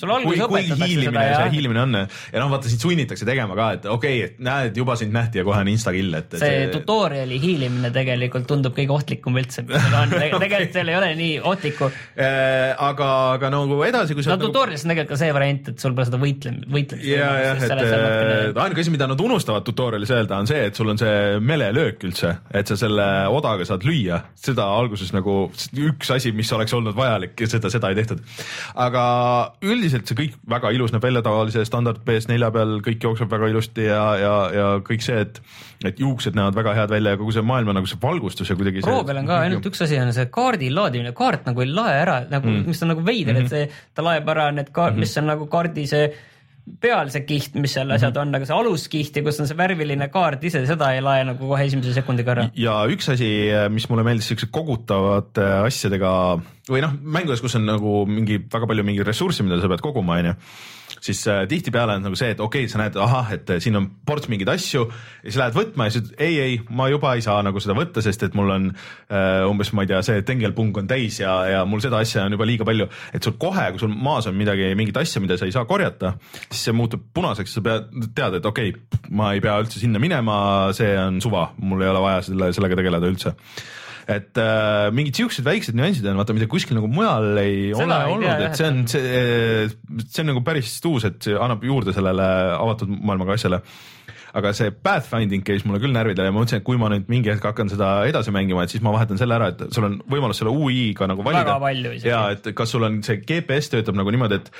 kui, kui hiilimine see hiilimine on ja noh, vaata sind sunnitakse tegema ka, et okei okay,, et näed, juba sind nähti ja kohe on instakill, et, et. see tutorial'i hiilimine tegelikult tundub kõige ohtlikum üldse, mis seal on tegelikult seal ei ole nii ohtlikku äh,. aga, aga nagu edasi, kui sa. no nagu... tutorial'is on tegelikult ka see variant, et sul pole seda võitlemist, võitlemist. ja, jah, et ainuke asi, mida nad unustavad tutorial'is öelda, on see, et sul on see melelöök üldse, et sa selle odaga saad lüüa, seda alguses nagu üks asi, mis oleks olnud vajalik ja seda, seda ei tehtud. aga üldiselt see kõik väga ilus näeb välja tavalise standard PS4 peal, kõik jookseb väga ilusti ja, ja, ja kõik see, et, et juuksed näevad väga head välja ja kogu see maailm on nagu see valgustus ja kuidagi. Pro peal on ka ainult üks asi on see kaardi laadimine, kaart nagu ei lae ära nagu mm., mis on nagu veider mm, -hmm. et see, ta laeb ära need kaart mm, -hmm. mis on nagu kaardi see peal see kiht, mis seal asjad mm -hmm. on, aga see aluskiht ja kus on see värviline kaart ise, seda ei lae nagu kohe esimese sekundiga ära. ja üks asi, mis mulle meeldis siukse kogutavate asjadega või noh, mängudes, kus on nagu mingi väga palju mingeid ressursse, mida sa pead koguma, onju siis äh, tihtipeale on nagu see, et okei okay,, sa näed, ahah, et äh, siin on ports mingeid asju ja siis lähed võtma ja siis ütled ei, ei, ma juba ei saa nagu seda võtta, sest et mul on äh, umbes, ma ei tea, see tengelpung on täis ja, ja mul seda asja on juba liiga palju, et sul kohe, kui sul maas on midagi, mingit asja, mida sa ei saa korjata, siis see muutub punaseks, sa pead tead, et okei okay,, ma ei pea üldse sinna minema, see on suva, mul ei ole vaja selle, sellega tegeleda üldse et äh, mingid siuksed väiksed nüansid on, vaata, mida kuskil nagu mujal ei Seda ole ei olnud, et see on, see, see on nagu päris uus, et see annab juurde sellele avatud maailmaga asjale aga see pathfinding käis mulle küll närvidele ja ma mõtlesin, et kui ma nüüd mingi hetk hakkan seda edasi mängima, et siis ma vahetan selle ära, et sul on võimalus selle UI-ga nagu valida. ja et kas sul on see GPS töötab nagu niimoodi, et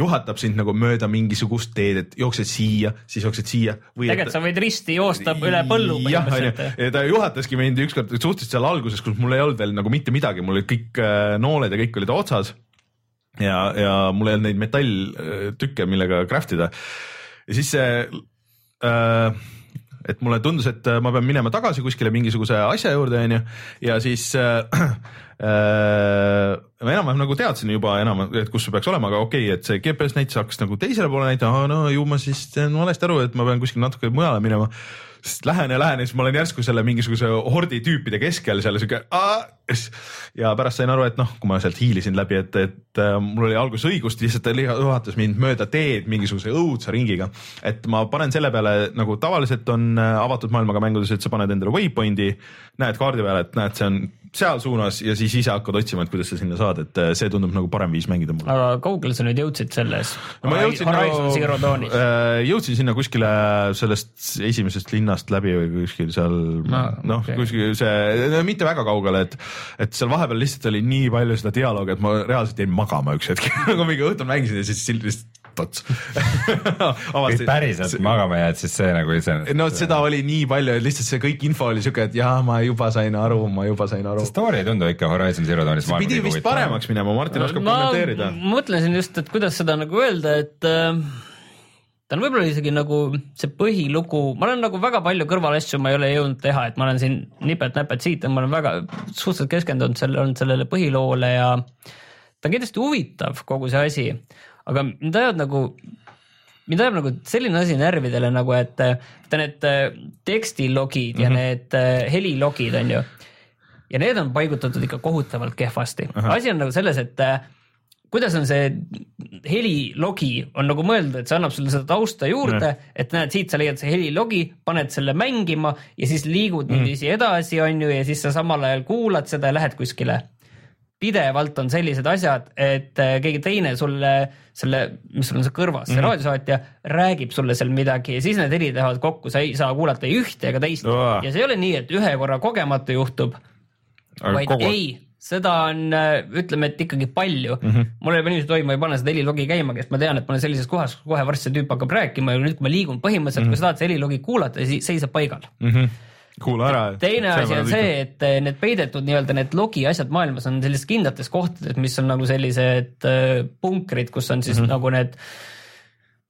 juhatab sind nagu mööda mingisugust teed, et jooksed siia, siis jooksed siia. tegelikult sa võid risti joosta üle põllu põhimõtteliselt. ja ta juhataski mind ükskord suhteliselt seal alguses, kus mul ei olnud veel nagu mitte midagi, mul olid kõik äh, nooled ja kõik olid otsas ja, ja mul ei olnud neid metalltükke, millega craft ida. ja siis see et mulle tundus, et äh, ma pean minema tagasi kuskile mingisuguse asja juurde, onju, ja siis äh, äh, ma enam-vähem nagu teadsin juba enam, et kus see peaks olema, aga okei okay,, et see GPS näitus hakkas nagu teisele poole näitama, no ju ma siis teen valesti aru, et ma pean kuskil natuke mujale minema sest lähen ja lähen ja siis ma olen järsku selle mingisuguse hordi tüüpide keskel seal siuke. Ja pärast sain aru, et noh, kui ma sealt hiilisin läbi, et, et äh, mul oli alguses õigust, lihtsalt ta juhatas mind mööda teed mingisuguse õudse ringiga. et ma panen selle peale nagu tavaliselt on äh, avatud maailmaga mängudes, et sa paned endale waypoint'i, näed kaardi peale, et näed, see on seal suunas ja siis ise hakkad otsima, et kuidas sa sinna saad, et äh, see tundub nagu parem viis mängida mulle. aga kaugele sa nüüd jõudsid selles no,? ma jõudsin nagu, jõudsin sinna kuskile sellest esimesest linnast läbi või kuskil seal no, noh okay., kuskil see, mitte väga kaugele, et, et seal vahepeal lihtsalt oli nii palju seda dialoogi, et ma reaalselt jäin magama üks hetk nagu mingi õhtul mängisin ja siis lihtsalt tots kui päriselt magama jääd, siis see nagu iseenesest. no seda oli nii palju, et lihtsalt see kõik info oli siuke, et jaa, ma juba sain aru, ma juba sain aru. see story ei tundu ikka Horizon Zero Dawnis. see pidi vist paremaks minema, Martin oskab ma kommenteerida. mõtlesin just, et kuidas seda nagu öelda, et äh, ta on võib-olla isegi nagu see põhilugu, ma olen nagu väga palju kõrvalasju ma ei ole jõudnud teha, et ma olen siin nipet-näpet siit ma olen väga suhteliselt keskendunud selle, olnud sellele põhiloole ja ta on kindlasti huvitav, kogu see asi aga mind ajavad nagu, mind ajab nagu selline asi närvidele nagu, et vaata need äh, tekstilogid mm -hmm. ja mhm. need äh, helilogid on ju. ja need on paigutatud ikka kohutavalt kehvasti. asi on nagu selles, et äh, kuidas on see helilogi on nagu mõeldud, et see annab sulle seda tausta juurde, et näed, siit sa leiad see helilogi, paned selle mängima ja siis liigud mm. niiviisi edasi, on ju, ja siis sa samal ajal kuulad seda ja lähed kuskile pidevalt on sellised asjad, et äh, keegi teine sulle selle, mis sul on see kõrvas, see mm -hmm. raadiosaatja räägib sulle seal midagi ja siis need helid lähevad kokku, sa ei saa kuulata ei ühte ega teist oh. ja see ei ole nii, et ühe korra kogemata juhtub, vaid kogu... ei, seda on, äh, ütleme, et ikkagi palju mm. -hmm. mul ei pane niiviisi toimuma, ei pane seda helilogi käima, sest ma tean, et ma olen sellises kohas, kohe varsti see tüüp hakkab rääkima ja nüüd, kui ma liigun põhimõtteliselt mm, -hmm. kui sa tahad seda helilogi kuulata, siis seisab paigal mm. -hmm kuula ära. teine asi on see, et eh, need peidetud nii-öelda need logi asjad maailmas on sellistes kindlates kohtades, mis on nagu sellised eh, punkrid, kus on siis mm -hmm. nagu need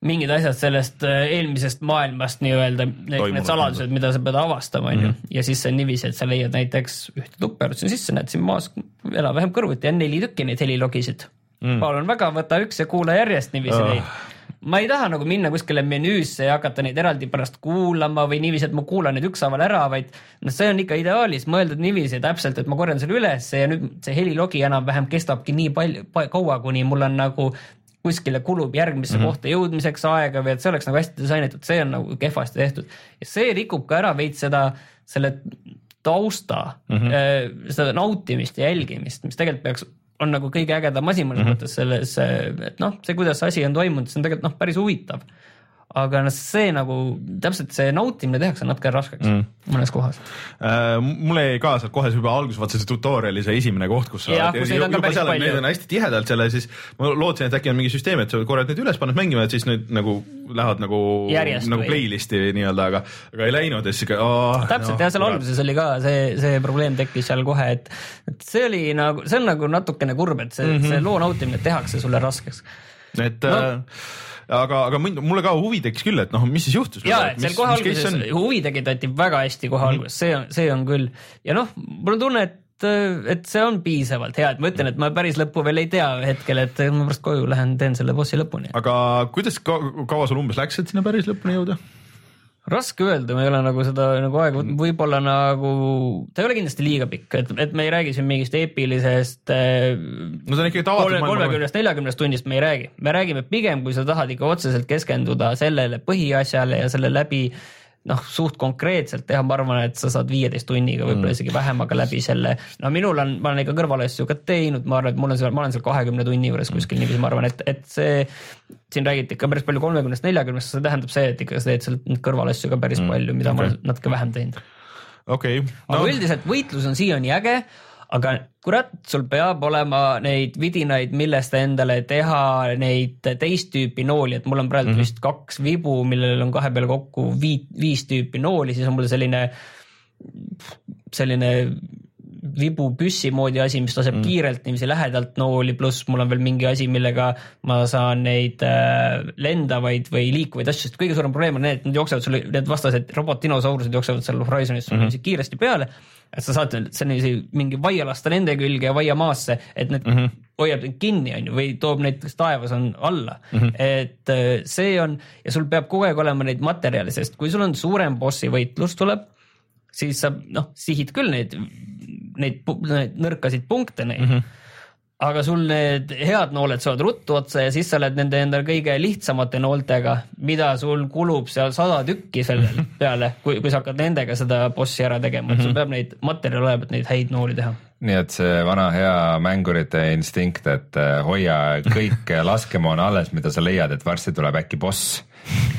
mingid asjad sellest eh, eelmisest maailmast nii-öelda, need saladused, mida sa pead avastama, on ju. Mhm. ja siis see on niiviisi, et sa leiad näiteks ühte tuppa, arutasin sisse, näed siin maas elab vähem kõrvuti on neli tükki neid helilogisid mm.. palun väga, võta üks ja kuula järjest niiviisi oh. neid ma ei taha nagu minna kuskile menüüsse ja hakata neid eraldi pärast kuulama või niiviisi, et ma kuulan neid ükshaaval ära, vaid noh, see on ikka ideaalis mõeldud niiviisi täpselt, et ma korjan selle ülesse ja nüüd see helilogi enam-vähem kestabki nii palju, kaua, kuni mul on nagu kuskile kulub järgmisse mm -hmm. kohta jõudmiseks aega või et see oleks nagu hästi disainitud, see on nagu kehvasti tehtud ja see rikub ka ära veits seda, selle tausta mm, -hmm. seda nautimist ja jälgimist, mis tegelikult peaks on nagu kõige ägedam asi mõnes mm -hmm. mõttes selles, et noh, see, kuidas see asi on toimunud, see on tegelikult noh, päris huvitav aga noh, see nagu täpselt see nautimine tehakse natuke raskeks mm. mõnes kohas äh,. mulle jäi ka sealt kohe juba alguses vaata see tutorial'i see esimene koht, kus sa ja, kus neid on ka päris palju. Neid on hästi tihedalt seal ja siis ma lootsin, et äkki on mingi süsteem, et sa korrad need üles, paned mängima, et siis need nagu lähevad nagu, nagu playlist'i nii-öelda, aga, aga ei läinud ja siis siuke oh,. täpselt no, jah, seal alguses oli ka see, see probleem tekkis seal kohe, et, et see oli nagu, see on nagu natukene kurb, et see mm, -hmm. see loo nautimine tehakse sulle raskeks. et no, äh, aga, aga mind, mulle ka huvi tekkis küll, et noh, mis siis juhtus. ja, et seal kohe alguses huvi tekitati väga hästi kohe mm -hmm. alguses, see on, see on küll ja noh, mul on tunne, et et see on piisavalt hea, et ma ütlen, et ma päris lõppu veel ei tea hetkel, et ma pärast koju lähen, teen selle bossi lõpuni. aga kuidas ka,, kaua sul umbes läks, et sinna päris lõpuni jõuda? Raske öelda, ma ei ole nagu seda nagu aega, võib-olla nagu, ta ei ole kindlasti liiga pikk, et, et me ei räägi siin mingist eepilisest. Äh, no see on ikkagi tavaliselt. kolmekümnest, neljakümnest tunnist me ei räägi, me räägime pigem, kui sa tahad ikka otseselt keskenduda sellele põhiasjale ja selle läbi noh, suht konkreetselt teha, ma arvan, et sa saad viieteist tunniga, võib-olla mm. isegi vähem, aga läbi selle, no minul on, ma olen ikka kõrvalasju ka teinud, ma arvan, et mul on seal, ma olen seal kahekümne tunni juures kuskil mm. niiviisi, ma arvan, et, et see, siin räägiti ikka päris palju kolmekümnest, neljakümnest, see tähendab see, et ikka sa teed seal kõrvalasju ka päris mm. palju, mida okay. ma olen natuke vähem teinud. okei okay. no.. aga üldiselt võitlus on siiani äge aga kurat, sul peab olema neid vidinaid, millest endale teha neid teist tüüpi nooli, et mul on praegu mm -hmm. vist kaks vibu, millel on kahe peale kokku viit, viis tüüpi nooli, siis on mul selline, selline vibupüssi moodi asi, mis laseb mm. kiirelt niiviisi lähedalt nooli, pluss mul on veel mingi asi, millega ma saan neid äh, lendavaid või liikuvaid asju, sest kõige suurem probleem on need, et nad jooksevad sul, need vastased robotdinosaurused jooksevad seal Horizonis mm -hmm. kiiresti peale et sa saad sellise mingi vaia lasta nende külge ja vaia maasse, et need mm -hmm. hoiab neid kinni, on ju, või toob neid, kes taevas on, alla mm. -hmm. et äh, see on ja sul peab kogu aeg olema neid materjale, sest kui sul on suurem bossi võitlus tuleb, siis sa noh, sihid küll neid, neid, neid nõrkasid punkte neid mm. -hmm aga sul need head nooled saavad ruttu otsa ja siis sa oled nende enda kõige lihtsamate nooltega, mida sul kulub seal sada tükki selle peale, kui, kui sa hakkad nendega seda bossi ära tegema et sul mhm. peab neid materjale olema, et neid häid nooli teha nii et see vana hea mängurite instinkt, et äh, hoia kõik laskemoon alles, mida sa leiad, et varsti tuleb äkki boss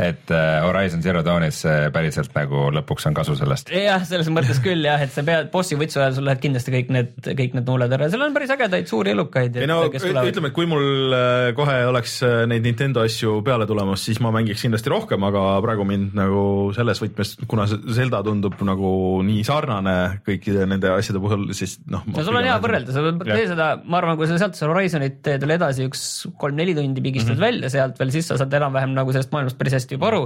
et äh, Horizon Zero Dawnis äh, päriselt nagu lõpuks on kasu sellest. jah, selles mõttes küll jah, et sa pead bossi võitsu ajal, sul lähevad kindlasti kõik need, kõik need nuuled ära, seal on päris ägedaid suuri elukaid. ei no ütleme, et kui mul äh, kohe oleks neid Nintendo asju peale tulemas, siis ma mängiks kindlasti rohkem, aga praegu mind nagu selles võtmes, kuna Zelda tundub nagu nii sarnane kõikide nende asjade puhul, siis noh. no sul on hea võrrelda, sa tee seda, ma arvan, kui sa sealt Horizonit teed veel edasi üks kolm-neli tundi pigistad mm -hmm. välja sealt veel, siis sa saad enam-vähem nagu sellest maailmast päris hästi juba aru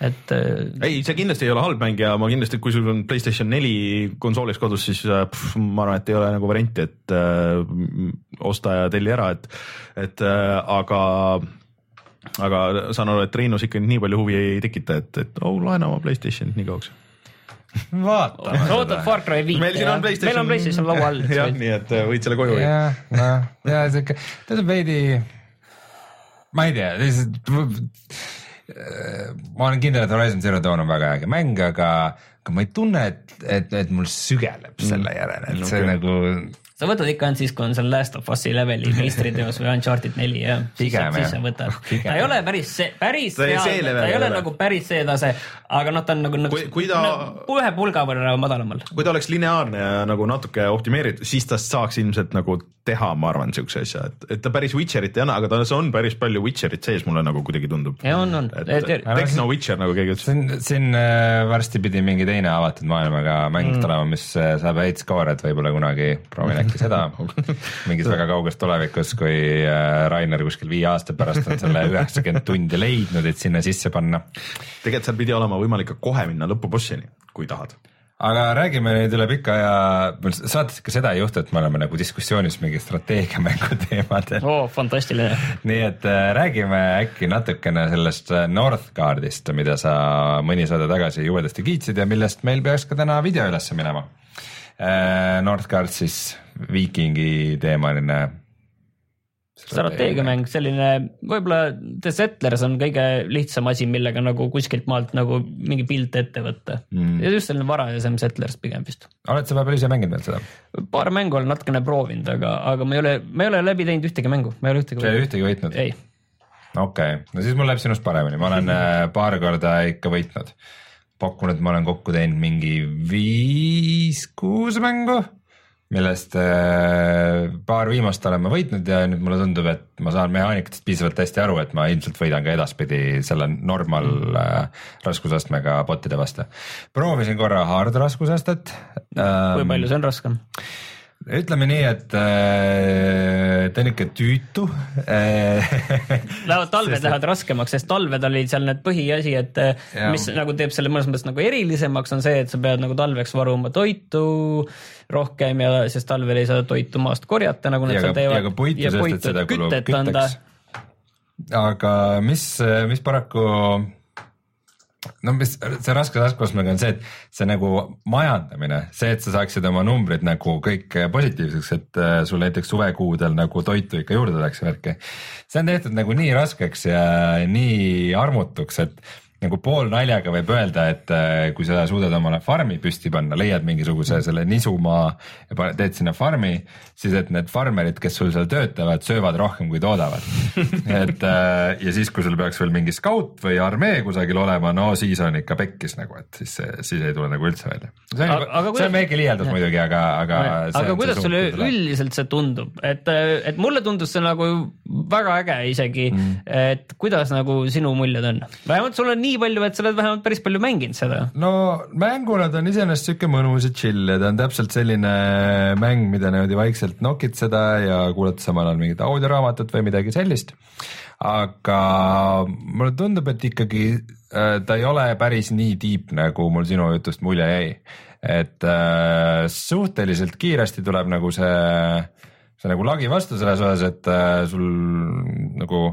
et. Äh, ei, see kindlasti ei ole halb mäng ja ma kindlasti, kui sul on Playstation neli konsoolis kodus, siis äh, pff, ma arvan, et ei ole nagu varianti, et äh, osta ja telli ära, et, et äh, aga aga saan aru, et Reinus ikka nii palju huvi ei tekita, et, et oh, laena oma Playstationit nii kauaks vaata. sa ootad Far Cry viite. meil siin on Playstation. meil on Playstation laua all. jah, nii et võid selle koju viia. jah, noh, ja siuke, ta on veidi ma ei tea, lihtsalt ma olen kindel, et Horizon Zero Dawn on väga äge mäng, aga, aga ma ei tunne, et, et, et mul sügeleb selle mm. järele, et see okay. nagu sa võtad ikka ainult siis, kui on seal Last of Us'i leveli meistriteos või Uncharted neli jah. pigem jah. siis sa võtad, ta ei ole päris see, päris ta, see ta ei ole nagu päris see tase, aga noh, ta on nagu, nagu kui, kui ta nagu ühe pulga võrra madalamal. kui ta oleks lineaarne ja nagu natuke optimeeritud, siis tast saaks ilmselt nagu teha, ma arvan, siukse asja, et, et ta päris Witcherit ei anna, aga tas on päris palju Witcherit sees, mulle nagu kuidagi tundub. ja on, on. Techno Witcher nagu keegi ütles. siin, siin äh, varsti pidi mingi teine avatud maailmaga mäng mm. tulema, mis äh, saab häid skoore, et võib-olla kunagi proovin äkki seda mingis väga kauges tulevikus, kui äh, Rainer kuskil viie aasta pärast on selle üheksakümmend tundi leidnud, et sinna sisse panna. tegelikult seal pidi olema võimalik ka kohe minna lõpubossini, kui tahad aga räägime nüüd üle pika aja, saates ikka seda ei juhtu, et me oleme nagu diskussioonis mingi strateegiamängu teemadel. oo, fantastiline. nii et äh, räägime äkki natukene sellest äh, Northgardist, mida sa mõni saade tagasi uuesti kiitsid ja millest meil peaks ka täna video üles minema. Northgard siis viikingi teemaline strateegiamäng, selline võib-olla The Settlers on kõige lihtsam asi, millega nagu kuskilt maalt nagu mingi pilt ette võtta mm.. ja just selline varajasem Settlers pigem vist. oled sa vahepeal ise mänginud veel seda? paar mängu olen natukene proovinud, aga, aga ma ei ole, ma ei ole läbi teinud ühtegi mängu, ma ei ole ühtegi. sa ei ole ühtegi võitnud? ei. okei okay., no siis mul läheb sinust paremini, ma olen äh, paar korda ikka võitnud. pakun, et ma olen kokku teinud mingi viis-kuus mängu millest äh, paar viimast olen ma võitnud ja nüüd mulle tundub, et ma saan mehaanikatest piisavalt hästi aru, et ma ilmselt võidan ka edaspidi selle normal äh, raskusastmega bot'ide vastu. proovisin korra hard raskusastet ähm,. kui palju see on raskem? Ütleme nii, et äh, ta on ikka tüütu äh, Lähevad talved sest, lähevad raskemaks, sest talved olid seal need põhiasi, et äh, ja. mis nagu teeb selle mõnes mõttes nagu erilisemaks, on see, et sa pead nagu talveks varuma toitu rohkem ja sest talvel ei saa toitu maast korjata, nagu nad seal teevad. ja ka puitu, sest et seda kulub kütteks. aga mis, mis paraku no mis see raske taskuastmega on see, et see nagu majandamine, see, et sa saaksid oma numbrid nagu kõik positiivseks, et äh, sul näiteks suvekuudel nagu toitu ikka juurde tuleks ja värki. see on tehtud nagu nii raskeks ja nii armutuks, et nagu poolnaljaga võib öelda, et äh, kui sa suudad omale farmi püsti panna, leiad mingisuguse selle nisumaa ja teed sinna farmi, siis et need farmerid, kes sul seal töötavad, söövad rohkem, kui toodavad et äh, ja siis, kui sul peaks veel mingi skaut või armee kusagil olema, no siis on ikka pekkis nagu, et siis, siis ei tule nagu üldse välja. see on, aga, see on väike liialdus muidugi, aga, aga. aga kuidas sulle üldiselt see tundub, et, et mulle tundus see nagu väga äge isegi mm., et kuidas nagu sinu muljed on, vähemalt sul on nii nii palju, et sa oled vähemalt päris palju mänginud seda. no mänguna ta on iseenesest sihuke mõnus ja chill ja ta on täpselt selline mäng, mida niimoodi vaikselt nokitseda ja kuulata samal ajal mingit audioraamatut või midagi sellist. aga mulle tundub, et ikkagi äh, ta ei ole päris nii deep, nagu mul sinu jutust mulje jäi. et äh, suhteliselt kiiresti tuleb nagu see, see nagu lagi vastu selles osas, et äh, sul nagu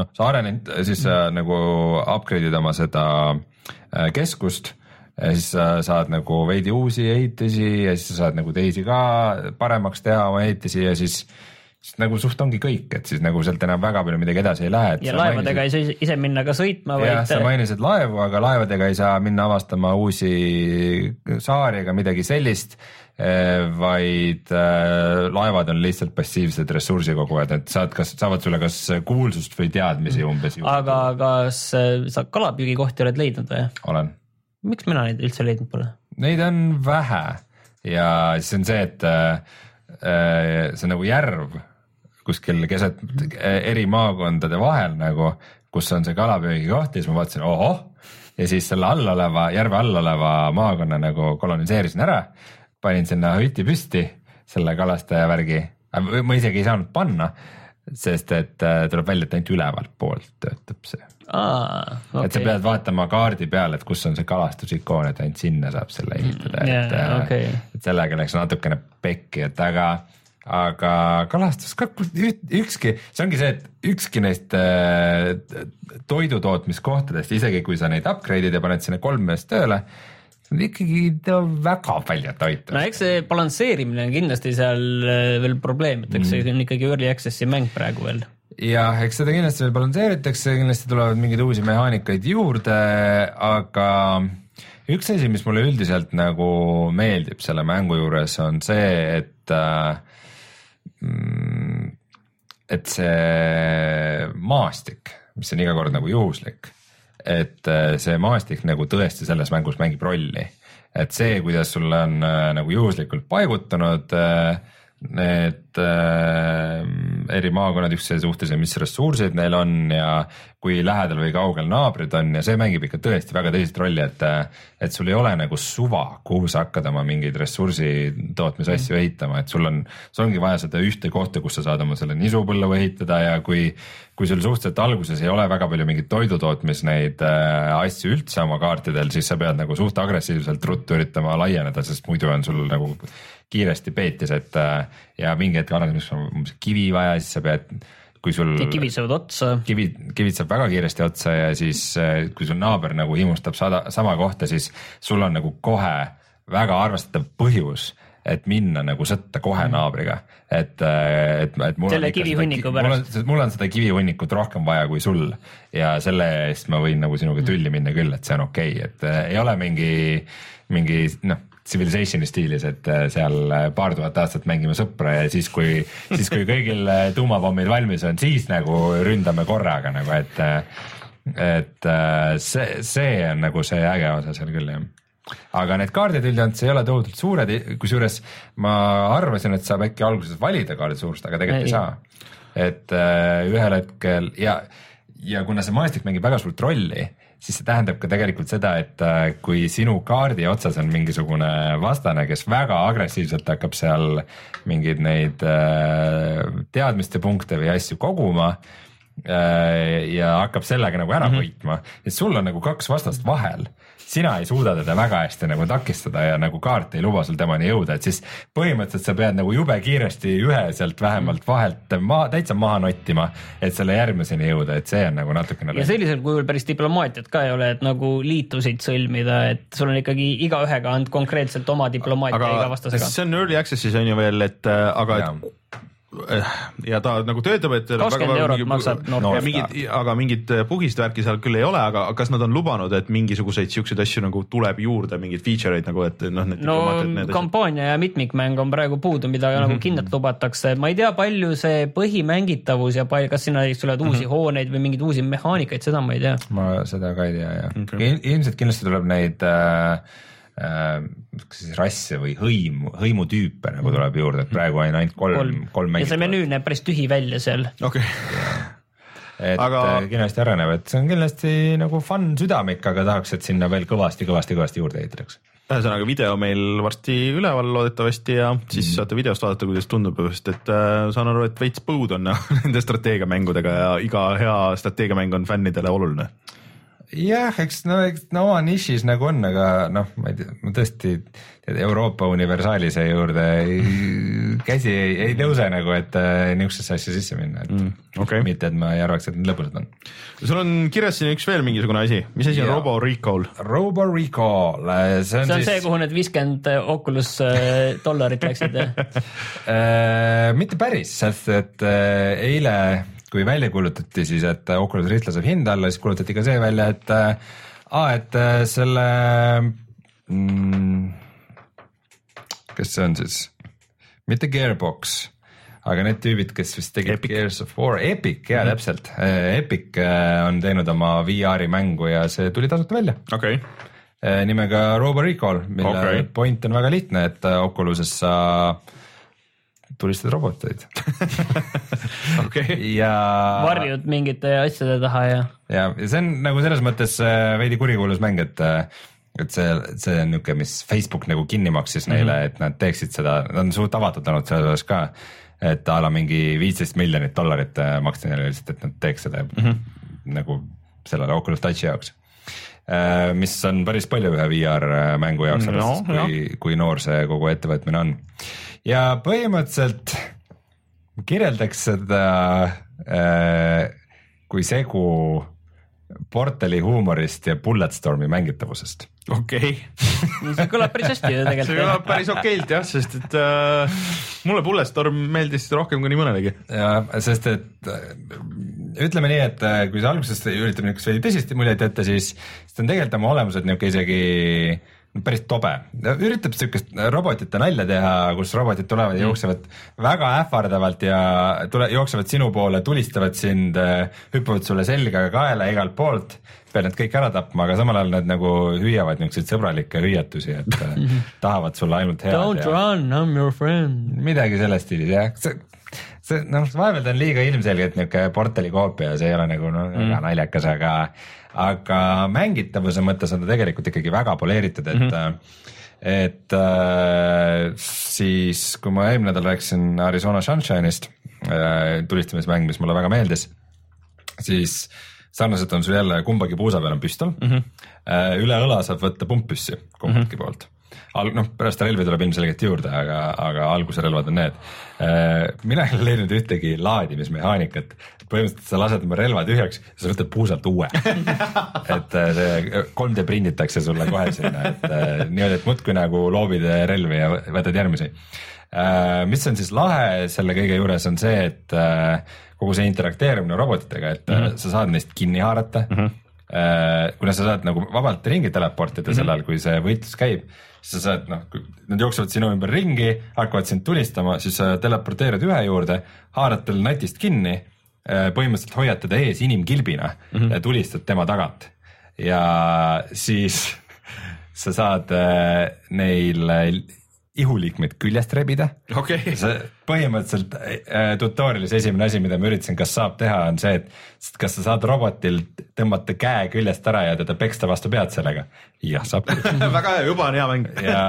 noh, sa arened, siis sa mm. nagu upgrade'id oma seda äh, keskust ja siis sa saad nagu veidi uusi ehitisi ja siis sa saad nagu teisi ka paremaks teha oma ehitisi ja siis siis nagu suht ongi kõik, et siis nagu sealt enam väga palju midagi edasi ei lähe. ja laevadega mainisid... ei saa ise minna ka sõitma, jah, sa mainisid laevu, aga laevadega ei saa minna avastama uusi saari ega midagi sellist vaid äh, laevad on lihtsalt passiivsed ressursikogujad, et saad, kas saavad sulle kas kuulsust või teadmisi umbes. aga kas sa kalapüügikohti oled leidnud või? olen. miks mina neid üldse leidnud pole? Neid on vähe ja siis on see, et äh, see on nagu järv kuskil keset eri maakondade vahel nagu, kus on see kalapüügikoht ja siis ma vaatasin, ohoh, ja siis selle all oleva, järve all oleva maakonna nagu koloniseerisin ära, panin sinna hüti püsti, selle kalastaja värgi, ma isegi ei saanud panna, sest et äh, tuleb välja, et ainult ülevalt poolt töötab see. Okay. et sa pead vaatama kaardi peal, et kus on see kalastusikoon, et ainult sinna saab selle ehitada mm,, yeah, et okay., et sellega läks natukene pekki, et aga aga kalastus ka ükski, see ongi see, et ükski neist äh, toidutootmiskohtadest, isegi kui sa neid upgrade'id ja paned sinna kolm meest tööle, ikkagi väga palju toitu. no eks see balansseerimine on kindlasti seal äh, veel probleem, et eks see mm. on ikkagi early access'i mäng praegu veel jah, eks seda kindlasti veel balansseeritakse, kindlasti tulevad mingeid uusi mehaanikaid juurde, aga üks asi, mis mulle üldiselt nagu meeldib selle mängu juures, on see, et äh, Mm, et see maastik, mis on iga kord nagu juhuslik, et äh, see maastik nagu tõesti selles mängus mängib rolli. et see, kuidas sul on äh, nagu juhuslikult paigutunud äh, need äh, eri maakonnad üksteise suhtes ja mis ressursid neil on ja kui lähedal või kaugel naabrid on ja see mängib ikka tõesti väga tõsist rolli, et, et sul ei ole nagu suva, kuhu sa hakkad oma mingeid ressursi tootmise asju mm. ehitama, et sul on, sul ongi vaja seda ühte kohta, kus sa saad oma selle nisupõllu ehitada ja kui, kui sul suhteliselt alguses ei ole väga palju mingeid toidutootmis neid äh, asju üldse oma kaartidel, siis sa pead nagu suht agressiivselt ruttu üritama laieneda, sest muidu on sul nagu kiiresti peetis, et äh, ja mingi hetk sul on kivi vaja, siis sa pead kui sul. kivid saavad otsa. kivid, kivid saab väga kiiresti otsa ja siis, äh, kui sul naaber nagu himustab sada, sama kohta, siis sul on nagu kohe väga arvestatav põhjus et minna nagu sõtta kohe mm. naabriga, et, äh, et, et mul selle kivihunniku pärast. mul on seda kivihunnikut rohkem vaja kui sul ja selle eest ma võin nagu sinuga tülli minna küll, et see on okei okay., et äh, ei ole mingi, mingi noh Civilizationi stiilis, et äh, seal äh, paar tuhat aastat mängime sõpra ja siis, kui, siis kui kõigil äh, tuumapommid valmis on, siis nagu ründame korraga nagu, et, et see, see on nagu see äge osa seal küll jah aga need kaardid üldjoontes ei ole tohutult suured, kusjuures ma arvasin, et saab äkki alguses valida kaardi suurust, aga tegelikult ei, ei saa. et äh, ühel hetkel ja, ja kuna see maastik mängib väga suurt rolli, siis see tähendab ka tegelikult seda, et äh, kui sinu kaardi otsas on mingisugune vastane, kes väga agressiivselt hakkab seal mingeid neid äh, teadmiste punkte või asju koguma äh, ja hakkab sellega nagu ära mm -hmm. võitma, et sul on nagu kaks vastast vahel sina ei suuda teda väga hästi nagu takistada ja nagu kaart ei luba sul temani jõuda, et siis põhimõtteliselt sa pead nagu jube kiiresti ühe sealt vähemalt vahelt maa, täitsa maha nottima, et selle järgmiseni jõuda, et see on nagu natukene. ja sellisel kujul päris diplomaatiat ka ei ole, et nagu liitusid sõlmida, et sul on ikkagi igaühega on konkreetselt oma diplomaatia iga vastasega. see on early access'is on ju veel, et äh, aga ja. et ja ta nagu töötab, et. kakskümmend eurot mingi, maksab noor. mingit, aga mingit bugist värki seal küll ei ole, aga kas nad on lubanud, et mingisuguseid siukseid asju nagu tuleb juurde, mingeid feature eid nagu, et noh. no kampaania ja mitmikmäng on praegu puudu, mida mm -hmm. nagu mhm. kindlalt lubatakse, ma ei tea, palju see põhimängitavus ja palju, kas sinna tulevad uusi mm -hmm. hooneid või mingeid uusi mehaanikaid, seda ma ei tea. ma seda ka ei tea jah okay., ilmselt kindlasti tuleb neid äh, äh, siis rasse või hõimu, hõimutüüpe nagu tuleb juurde, et praegu on ainult kolm, kolm, kolm mängijat. ja see menüü näeb päris tühi välja seal. okei okay. et aga... Äh, kindlasti areneb, et see on kindlasti nagu fun südamik, aga tahaks, et sinna veel kõvasti, kõvasti, kõvasti juurde ehitataks. ühesõnaga video meil varsti üleval loodetavasti ja siis mm. saate videost vaadata, kuidas tundub, sest et äh, saan aru, et veits põud on nende strateegiamängudega ja iga hea strateegiamäng on fännidele oluline jah, eks no, eks no oma nišis nagu on, aga noh, ma ei tea, ma tõesti tead, Euroopa universaalise juurde ei, käsi ei, ei tõuse nagu, et äh, niisugusesse asja sisse minna, et mm, okay. mitte, et ma ei arvaks, et need lõbusad on. sul on kirjas siin üks veel mingisugune asi, mis asi on Robo Recall? Robo Recall, äh, see on see on siis... see, kuhu need viiskümmend Oculus äh, dollarit läksid jah mitte päris, sest et eile kui välja kuulutati siis, et Oculus Rift laseb hinda alla, siis kuulutati ka see välja, et aa, et selle mm, kes see on siis, mitte Gearbox, aga need tüübid, kes vist tegid Epic. Gears of War, Epic ja mm -hmm. täpselt, Epic äh, on teinud oma VR-i mängu ja see tuli tasuta välja okay. nimega Robo Recall, mille okay. point on väga lihtne, et Oculuses sa tulistad roboteid okay. ja. varjud mingite asjade taha ja. ja, ja see on nagu selles mõttes äh, veidi kurikuulus mäng, et et see, see on niisugune, mis Facebook nagu kinni maksis neile mm, -hmm. et nad teeksid seda, nad on suht avatud olnud selles osas ka. et a la mingi viisteist miljonit dollarit äh, maksti neile lihtsalt, et nad teeks seda mm -hmm. nagu sellele Oculus Touchi jaoks. Äh, mis on päris palju ühe VR mängu jaoks no,, kui, kui noor see kogu ettevõtmine on. Ja põhimõtteliselt kirjeldaks seda äh, kui segu Portali huumorist ja Bulletstormi mängitavusest. okei okay. see kõlab päris hästi tegelikult. see kõlab päris okeilt jah, sest et äh, mulle Bulletstorm meeldis rohkem kui nii mõnelegi. jah, sest et äh, ütleme nii, et äh, kui sa alguses üritad niisugust veidi tõsist muljet jätta, siis see on tegelikult oma olemuselt niisugune isegi äh, päris tobe, üritab siukest robotite nalja teha, kus robotid tulevad ja mm. jooksevad väga ähvardavalt ja tule, jooksevad sinu poole, tulistavad sind, hüppavad sulle selga ja kaela igalt poolt. pead need kõik ära tapma, aga samal ajal nad nagu hüüavad niisuguseid sõbralikke hüüatusi, et mhm. tahavad sulle ainult head. Don't ja... run, I m your friend. midagi selles stiilis jah, see see noh, vaevalt on liiga ilmselgelt niisugune portali koopia ja see ei ole nagu noh mm., väga naljakas, aga aga mängitavuse mõttes on ta tegelikult ikkagi väga poleeritud, et mm -hmm et äh, siis, kui ma eelmine nädal rääkisin Arizona Sunshine'ist äh,, tulistamismäng, mis mulle väga meeldis, siis sarnaselt on sul jälle kumbagi puusa peal on püstol mm, -hmm. üle õla saab võtta pumppüssi kumbagi mm -hmm. poolt al-, noh, pärast relvi tuleb ilmselgelt juurde, aga, aga alguse relvad on need. Äh, mina ei ole leidnud ühtegi laadimismehaanikat, põhimõtteliselt sa lased oma relva tühjaks ja sa võtad puusalt uue et äh, see 3D prinditakse sulle kohe sinna, et äh, niimoodi, et muudkui nagu loobid relvi ja võtad järgmisi. mis on siis lahe selle kõige juures, on see, et kogu see interakteerimine robotitega, et mm -hmm. sa saad neist kinni haarata mm. -hmm kuna sa saad nagu vabalt ringi teleportida mm -hmm. sel ajal, kui see võitlus käib, sa saad noh, nad jooksevad sinu ümber ringi, hakkavad sind tulistama, siis sa teleporteerud ühe juurde, haarad tal natist kinni, äh, põhimõtteliselt hoiad teda ees inimkilbina mm -hmm. ja tulistad tema tagant. ja siis sa saad äh, neil ihuliikmeid küljest rebida. Okay.. põhimõtteliselt äh, tutorial'is esimene asi, mida ma üritasin, kas saab teha, on see, et kas sa saad robotil tõmmata käe küljest ära ja teda peksta vastu pead sellega. jah, saab väga hea, juba on hea mäng. Ja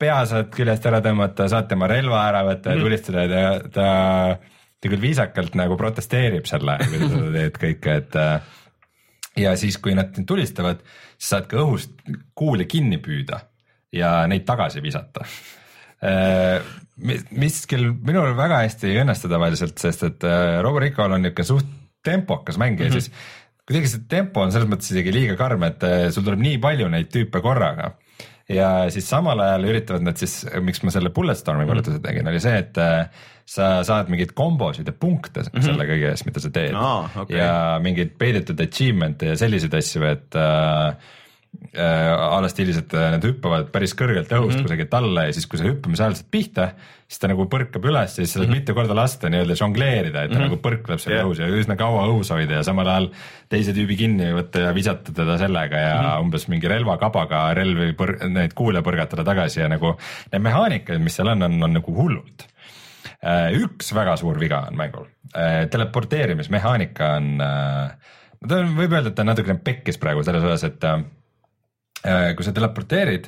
pea saad küljest ära tõmmata, saad tema relva ära võtta ja -hmm. tulistada ja ta, ta, ta küll viisakalt nagu protesteerib selle, kui sa seda teed kõike, et äh, ja siis, kui nad tulistavad, siis saad ka õhust kuuli kinni püüda ja neid tagasi visata. Äh, mis küll minul väga hästi ei õnnestu tavaliselt, sest et äh, Robert Rickol on niisugune suht tempokas mängija mm, -hmm. siis kuidagi see tempo on selles mõttes isegi liiga karm, et äh, sul tuleb nii palju neid tüüpe korraga. ja siis samal ajal üritavad nad siis, miks ma selle Bulletstormi võrdluse mm -hmm. tegin, oli see, et sa saad mingeid kombosid ja punkte mm -hmm. selle kõige eest, mida sa teed no, okay. ja mingeid peidetud achievement'e ja selliseid asju, et äh, äh, a la stiilis, et äh, nad hüppavad päris kõrgelt õhust mm -hmm. kusagilt alla ja siis, kui sa hüppamise ajal saad pihta, siis ta nagu põrkab üles ja siis sa saad mm -hmm. mitu korda lasta nii-öelda žongleerida, et ta mm -hmm. nagu põrkleb seal yeah. õhus ja üsna kaua õhus hoida ja samal ajal teise tüübi kinni võtta ja visata teda sellega ja mm -hmm. umbes mingi relvakabaga relvi neid kuule põrgatada tagasi ja nagu need mehaanikad, mis seal on, on, on nagu hullult äh, üks väga suur viga on mängul, äh, teleporteerimismehaanika on, ta on, võib öelda, et ta on natukene pekkis praegu selles osas, et kui sa teleporteerid,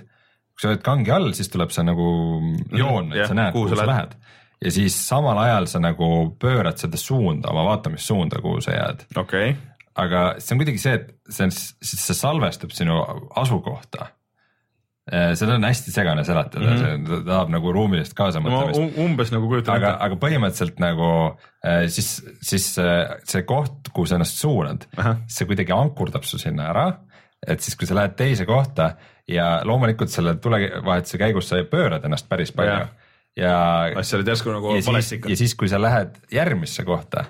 kui sa oled kangi all, siis tuleb see nagu mhm, joon et yeah, sa näed, kuhu sa lähed. ja siis samal ajal sa nagu pöörad seda suunda, oma vaatamissuunda, kuhu sa jääd. okei okay aga see on kuidagi see, et see on, see salvestab sinu asukohta Äh, seda on hästi segane seletada mm, -hmm. see tahab nagu ruumilist kaasamõtlemist no,. umbes nagu kujutan ette. aga põhimõtteliselt nagu äh, siis, siis äh, see koht, kuhu sa ennast suunad, see kuidagi ankurdab su sinna ära. Et siis, kui sa lähed teise kohta ja loomulikult selle tulevahetuse käigus sa pöörad ennast päris palju. ja, ja. sa olid järsku nagu valesti ikka. ja siis, kui sa lähed järgmisse kohta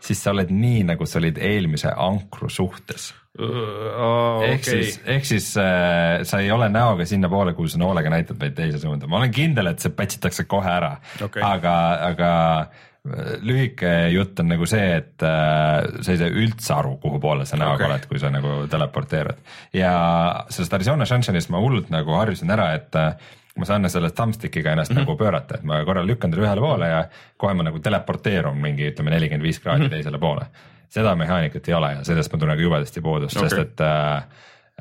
siis sa oled nii, nagu sa olid eelmise ankru suhtes oh,. ehk okay. siis, ehk siis äh, sa ei ole näoga sinnapoole, kuhu sa noolega näitad, vaid teise suunda. ma olen kindel, et see patch itakse kohe ära okay., aga, aga lühike jutt on nagu see, et äh, sa ei saa üldse aru, kuhu poole sa näoga okay. oled, kui sa nagu teleporteerud. ja sellest Arizona Sunshine'ist ma hullult nagu harjusin ära, et äh, ma saan selle thumbstick'iga ennast mm -hmm. nagu pöörata, et ma korra lükkan teda ühele poole ja kohe ma nagu teleporteerun mingi ütleme nelikümmend viis kraadi mm -hmm. teisele poole. seda mehaanikat ei ole ja sellest ma tunnen ka jubedasti puudust okay., sest et äh,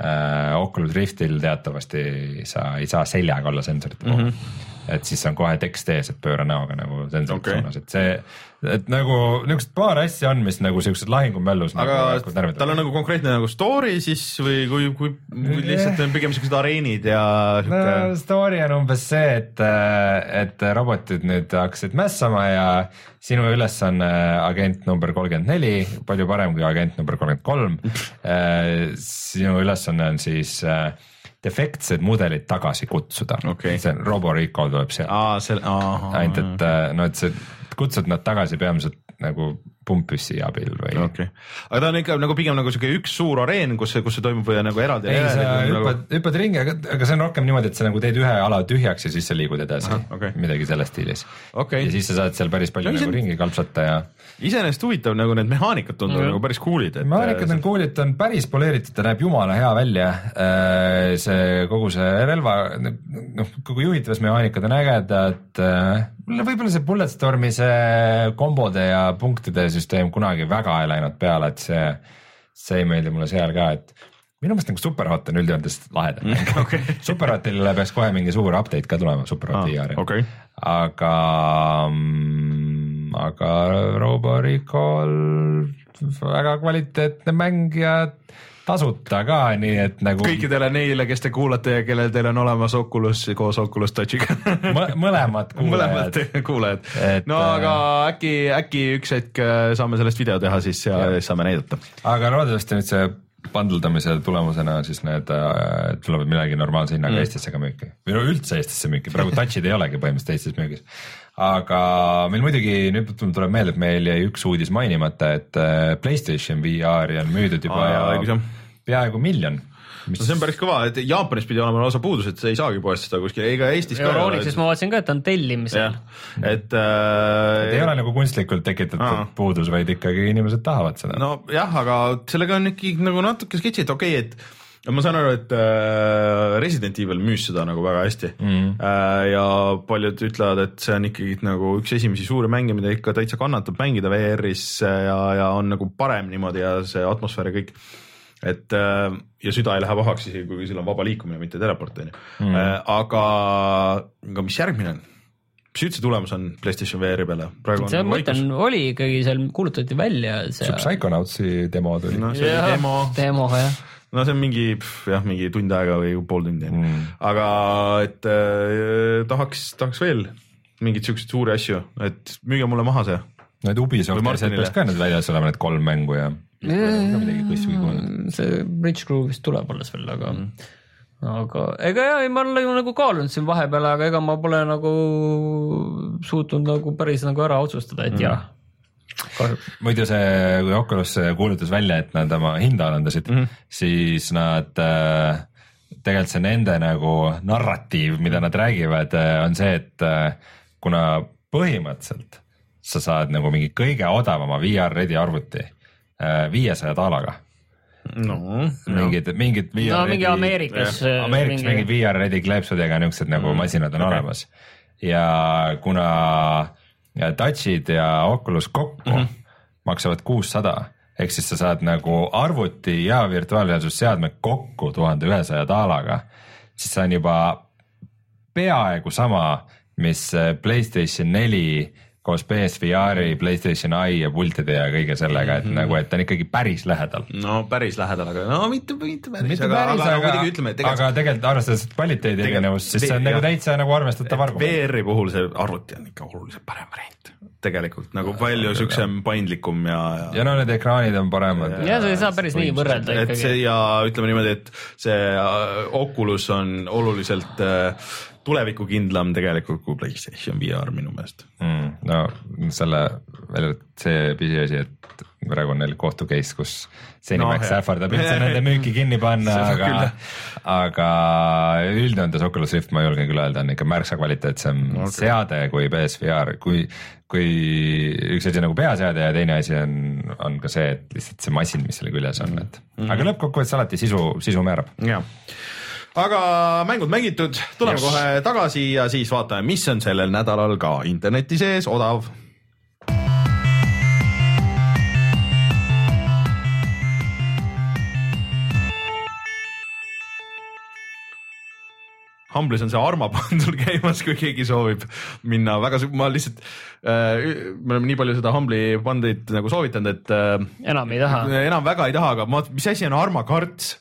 äh, Oculus Riftil teatavasti sa ei saa seljaga olla sensorite pool mm. -hmm et siis on kohe tekst ees, et pööra näoga nagu sensorite okay. suunas, et see, et nagu niisugused paar asja on, mis nagu siuksed lahingumöllus. aga nagu tal on nagu konkreetne nagu story siis või kui, kui, kui lihtsalt on pigem siuksed areenid ja siuke... no story on umbes see, et, et robotid nüüd hakkasid mässama ja sinu ülesanne agent number kolmkümmend neli, palju parem kui agent number kolmkümmend kolm. Äh, sinu ülesanne on siis äh, defektsed mudelid tagasi kutsuda. Okay.. see Robo Recall tuleb sealt. ainult et äh, no, et sa kutsud nad tagasi peamiselt nagu pumppüssi abil või okay.. aga ta on ikka nagu pigem nagu siuke üks suur areen, kus see, kus see toimub või nagu eraldi? ei, sa hüppad nagu..., hüppad ringi, aga, aga see on rohkem niimoodi, et sa nagu teed ühe ala tühjaks ja siis sa liigud edasi. Okay. midagi selles stiilis okay.. ja siis sa saad seal päris palju no, nagu ringi kalpsata ja. iseenesest huvitav nagu need mehaanikad tunduvad mm -hmm. nagu päris cool'id et.... mehaanikad on cool'id, ta on päris poleeritud, ta näeb jumala hea välja. Äh, see kogu see relva, noh kogu juhitavusmehaanikad on ägedad. Äh, mulle võib-olla see Bulletstormi see kombode ja punktide süsteem kunagi väga ei läinud peale, et see, see ei meeldi mulle seal ka, et minu meelest nagu Superhot on üldjoontes lahedam mäng mm, okay. Superhotile peaks kohe mingi suur update ka tulema, Superhot ah, VR-il okay., aga, mm, aga Robo Recall väga kvaliteetne mäng ja tasuta ka, nii et nagu. kõikidele neile, kes te kuulate ja kellel teil on olemas Oculus koos Oculus Touchiga mõlemad kuulajad. mõlemad kuulajad, no äh, aga äkki, äkki üks hetk äh, saame sellest video teha siis ja, ja. saame näidata. aga loodetavasti nüüd see pandeldamise tulemusena siis need äh, tulevad midagi normaalse hinnaga mm. Eestisse ka müüki või no üldse Eestisse müüki, praegu touch'id ei olegi põhimõtteliselt Eestis müügis. aga meil muidugi nüüd tuleb meelde, et meil jäi üks uudis mainimata, et Playstation VR-i on müüdud juba ah, peaaegu miljon mis... no see on päris kõva, et Jaapanis pidi olema lausa puudus, et sa ei saagi poest seda kuskil, ega Eestis ka. Euronixis ma vaatasin ka, et on tellimisel. et äh.... et ei ole nagu kunstlikult tekitatud aa. puudus, vaid ikkagi inimesed tahavad seda. nojah, aga sellega on ikkagi nagu natuke sketši, et okei okay,, et ma saan aru, et äh, Resident Evil müüs seda nagu väga hästi mm. ja paljud ütlevad, et see on ikkagi nagu üks esimesi suuri mänge, mida ikka täitsa kannatab mängida VR-is ja, ja on nagu parem niimoodi ja see atmosfäär ja kõik et äh, ja süda ei lähe pahaks isegi, kui sul on vaba liikumine, mitte teleport on ju mm.. Äh, aga, aga mis järgmine on? mis üldse tulemas on Playstation VR-i peale? see nagu mõte on, oli ikkagi seal kuulutati välja see. see Psychonautsi demo tuli. no see oli demo. demo jah no see on mingi jah, mingi tund aega või pool tundi mm., aga et äh, tahaks, tahaks veel mingeid siukseid suuri asju, et müüge mulle maha see. Need Ubisofti asjad peaks ka nüüd väljas olema, need kolm mängu ja. See Bridge Crew vist tuleb alles veel, aga mm., aga ega ja, ei ma olen nagu, nagu kaalunud siin vahepeal, aga ega ma pole nagu suutnud nagu päris nagu ära otsustada, et mm. jah muidu see, kui Oculus kuulutas välja, et nad oma hinda alandasid mm, -hmm. siis nad äh, tegelikult see nende nagu narratiiv, mida nad räägivad, äh, on see, et äh, kuna põhimõtteliselt sa saad nagu mingi kõige odavama VR ready arvuti viiesaja daalaga no mingid, mingid no mingi Ameerikas. Ameerikas mingi... mingid VR ready kleepsudega niuksed nagu mm. masinad on okay. olemas ja kuna ja touch'id ja Oculus kokku mm -hmm. maksavad kuussada ehk siis sa saad nagu arvuti ja virtuaalreaalsusseadme kokku tuhande ühesaja daalaga, siis see on juba peaaegu sama, mis Playstation neli koos PSVR-i, Playstation Eye ja pultide ja kõige sellega, et mm -hmm. nagu, et ta on ikkagi päris lähedal. no päris lähedal, aga no mitte, mitte päris, mitte aga, päris, aga, aga aga, muidugi ütleme, et tegelikult aga tegelikult arvestades kvaliteedi erinevust, siis see on nagu täitsa nagu arvestatav arv. VR-i puhul see arvuti on ikka oluliselt parem variant tegelikult nagu palju siuksem paindlikum ja, ja. ja no need ekraanid on paremad. ja sa ei saa päris nii võrrelda ikkagi. ja ütleme niimoodi, et see äh, Oculus on oluliselt äh, tulevikukindlam tegelikult kui Playstation VR minu meelest. mm,. no selle veel see pisiasi, et praegu on neil kohtu case, kus Zenimax No, ähvardab üldse nende müüki kinni panna, aga aga üldjoontes Oculus Rift ma julgen küll öelda, on ikka märksa kvaliteetsem Okay. seade kui PSVR, kui, kui üks asi nagu peaseade ja teine asi on, on ka see, et lihtsalt see masin, mis selle küljes on, et mm -hmm. aga lõppkokkuvõttes alati sisu, sisu määrab. jah, aga mängud mängitud, tuleme Yes. kohe tagasi ja siis vaatame, mis on sellel nädalal ka interneti sees odav. Humble'is on see Arma bundle käimas, kui keegi soovib minna väga, ma lihtsalt äh,, me oleme nii palju seda Humble'i bundle'it nagu soovitanud, et äh, enam ei taha. enam väga ei taha, aga ma, mis asi on Arma karts?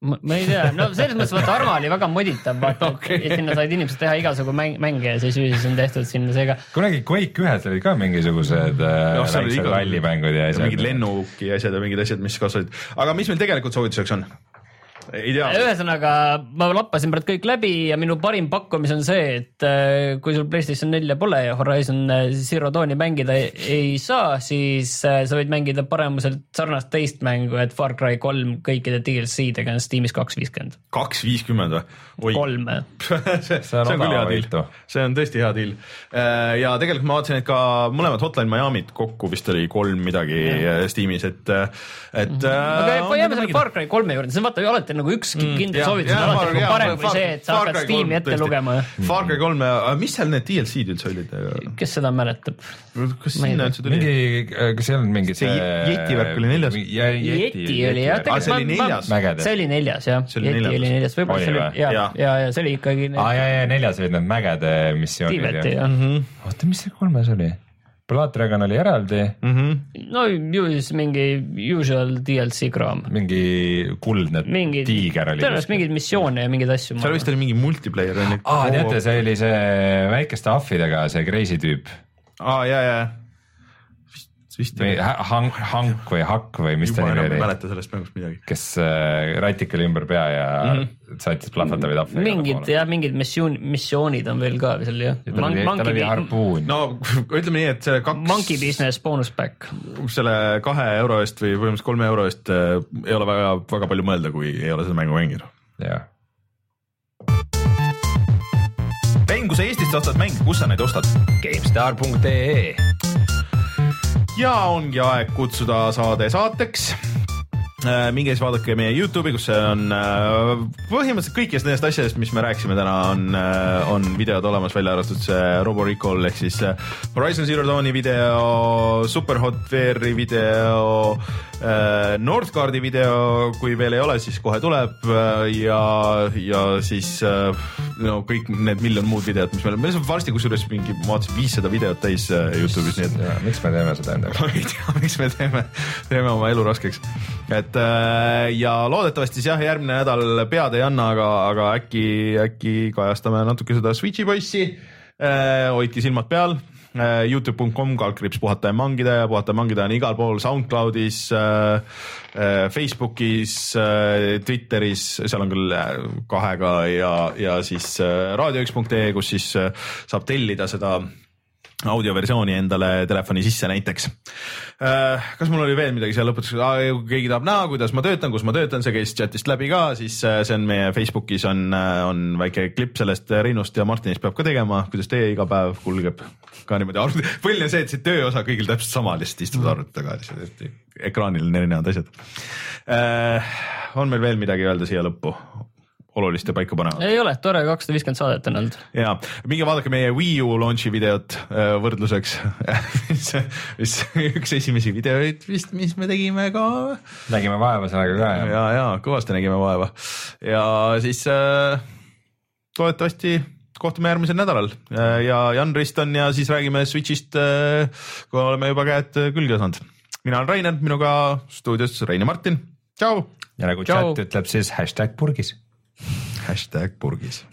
Ma ei tea, no selles mõttes vaata Arma oli väga moditav, vaata Okei. okay., et sinna said inimesed teha igasugu mäng, mänge ja siis siis on tehtud sinna seega. kunagi Quake ühes olid ka mingisugused äh, oli väiksed rallimängud ja asjad. mingid lennuki asjad ja mingid asjad, mis kasvasid, aga mis meil tegelikult soovituseks on? Ei tea, ühesõnaga ma lappasin praegu kõik läbi ja minu parim pakkumis on see, et äh, kui sul Playstation nelja pole ja Horizon äh, Zero Dawni mängida ei, ei saa, siis äh, sa võid mängida paremuselt sarnast teist mängu, et Far Cry kolm kõikide DLC-dega on Steamis kaks viiskümmend. kaks viiskümmend või? kolm. see, see on küll hea deal see on tõesti hea deal. ja tegelikult ma vaatasin, et ka mõlemad Hotline Miami'd kokku vist oli kolm midagi Steamis, et, et. Mhm. aga jääme selle Far Cry kolme juurde, see on vaata ju alati nagu üks kindel soovitus on alati nagu parem kui see, et sa hakkad Steam'i ette lugema. Far Cry kolm ja, mis seal need DLC-d üldse olid? kes seda mäletab? kas Ma sinna üldse tuli? mingi, kas ei olnud mingi See Yeti värk oli neljas? Yeti oli jah, oli neljas? mägedes. see oli neljas jah, Yeti neljas. oli neljas, võib-olla see oli ja, ja, ja see oli ikkagi aa ja, ja neljas olid need mägede missioonid jah. oota, mis see kolmes oli? Blood Dragon oli eraldi, no ju siis mingi usual DLC kraam, mingi kuldne mingi, tiiger oli. tõenäoliselt mingeid missioone ja mingeid asju. seal vist oli mingi multiplayer oli. aa, teate, see oli see väikeste ahvidega, see crazy tüüp. aa ja, ja, või hank, hank või hakk või mis ta nimi enam ei oli, mäleta sellest mängust midagi. kes äh, ratik oli ümber pea ja mm. -hmm. saatis plahvatavaid ahve. mingid jah, mingid missioon, missioonid on veel ka seal jah. tal oli, tal oli harpuun no. ütleme nii, et see kaks, Monkey Business bonus pack. selle kahe euro eest või põhimõtteliselt kolme euro eest äh, ei ole väga, väga palju mõelda, kui ei ole seda mängu mänginud. jah, Rein, kui sa Eestist ostad mänge, kus sa neid ostad? GameStar.ee ja ongi aeg kutsuda saade saateks. minge siis vaadake meie Youtube'i, kus see on äh, põhimõtteliselt kõikidest nendest asjadest, mis me rääkisime täna, on, on videod olemas, välja arvatud see Robo Recall ehk siis äh, Horizon Zero Dawni video, Superhot VR-i video, Northgardi video, kui veel ei ole, siis kohe tuleb äh, ja, ja siis äh, no kõik need miljon muud videot, mis meil on, meil on varsti kusjuures mingi, ma vaatasin viissada videot täis äh, Youtube'is, nii et miks me teeme seda endaga? ma ei tea, miks me teeme, teeme oma elu raskeks. et äh, ja loodetavasti siis jah, järgmine nädal pead ei anna, aga, aga äkki, äkki kajastame natuke seda Switch'i poissi äh,. hoidke silmad peal äh,. Youtube.com kaldkriips puhata ja mangida ja puhata ja mangida on igal pool SoundCloudis äh,, äh, Facebookis äh,, Twitteris, seal on küll äh, kahega ja, ja siis äh, raadio1.ee, kus siis äh, saab tellida seda audioversiooni endale telefoni sisse näiteks. kas mul oli veel midagi seal lõpetuseks, kui keegi tahab näha, kuidas ma töötan, kus ma töötan, see käis chat'ist läbi ka, siis äh, see on meie Facebookis on, on väike klipp sellest Reinost ja Martinist peab ka tegema, kuidas teie iga päev kulgeb ka niimoodi arvuti, põhiline see, et see tööosa kõigil täpselt sama, lihtsalt istuvad arvuti taga lihtsalt, et ekraanil on erinevad asjad. on meil veel midagi öelda siia lõppu? olulist ja paika panevat? ei ole, tore, kakssada viiskümmend saadet on olnud. ja minge vaadake meie Wii U launch'i videot äh, võrdluseks mis, mis üks esimesi videoid vist, mis me tegime ka nägime vaeva sellega ka jah? ja, ja kõvasti nägime vaeva ja siis äh, loodetavasti kohtume järgmisel nädalal ja Jan Riston ja siis räägime Switch'ist, kui oleme juba käed külge saanud. mina olen Rainer, minuga stuudios Rein ja Martin, tšau. ja nagu chat ütleb siis hashtag purgis. hashtag purgis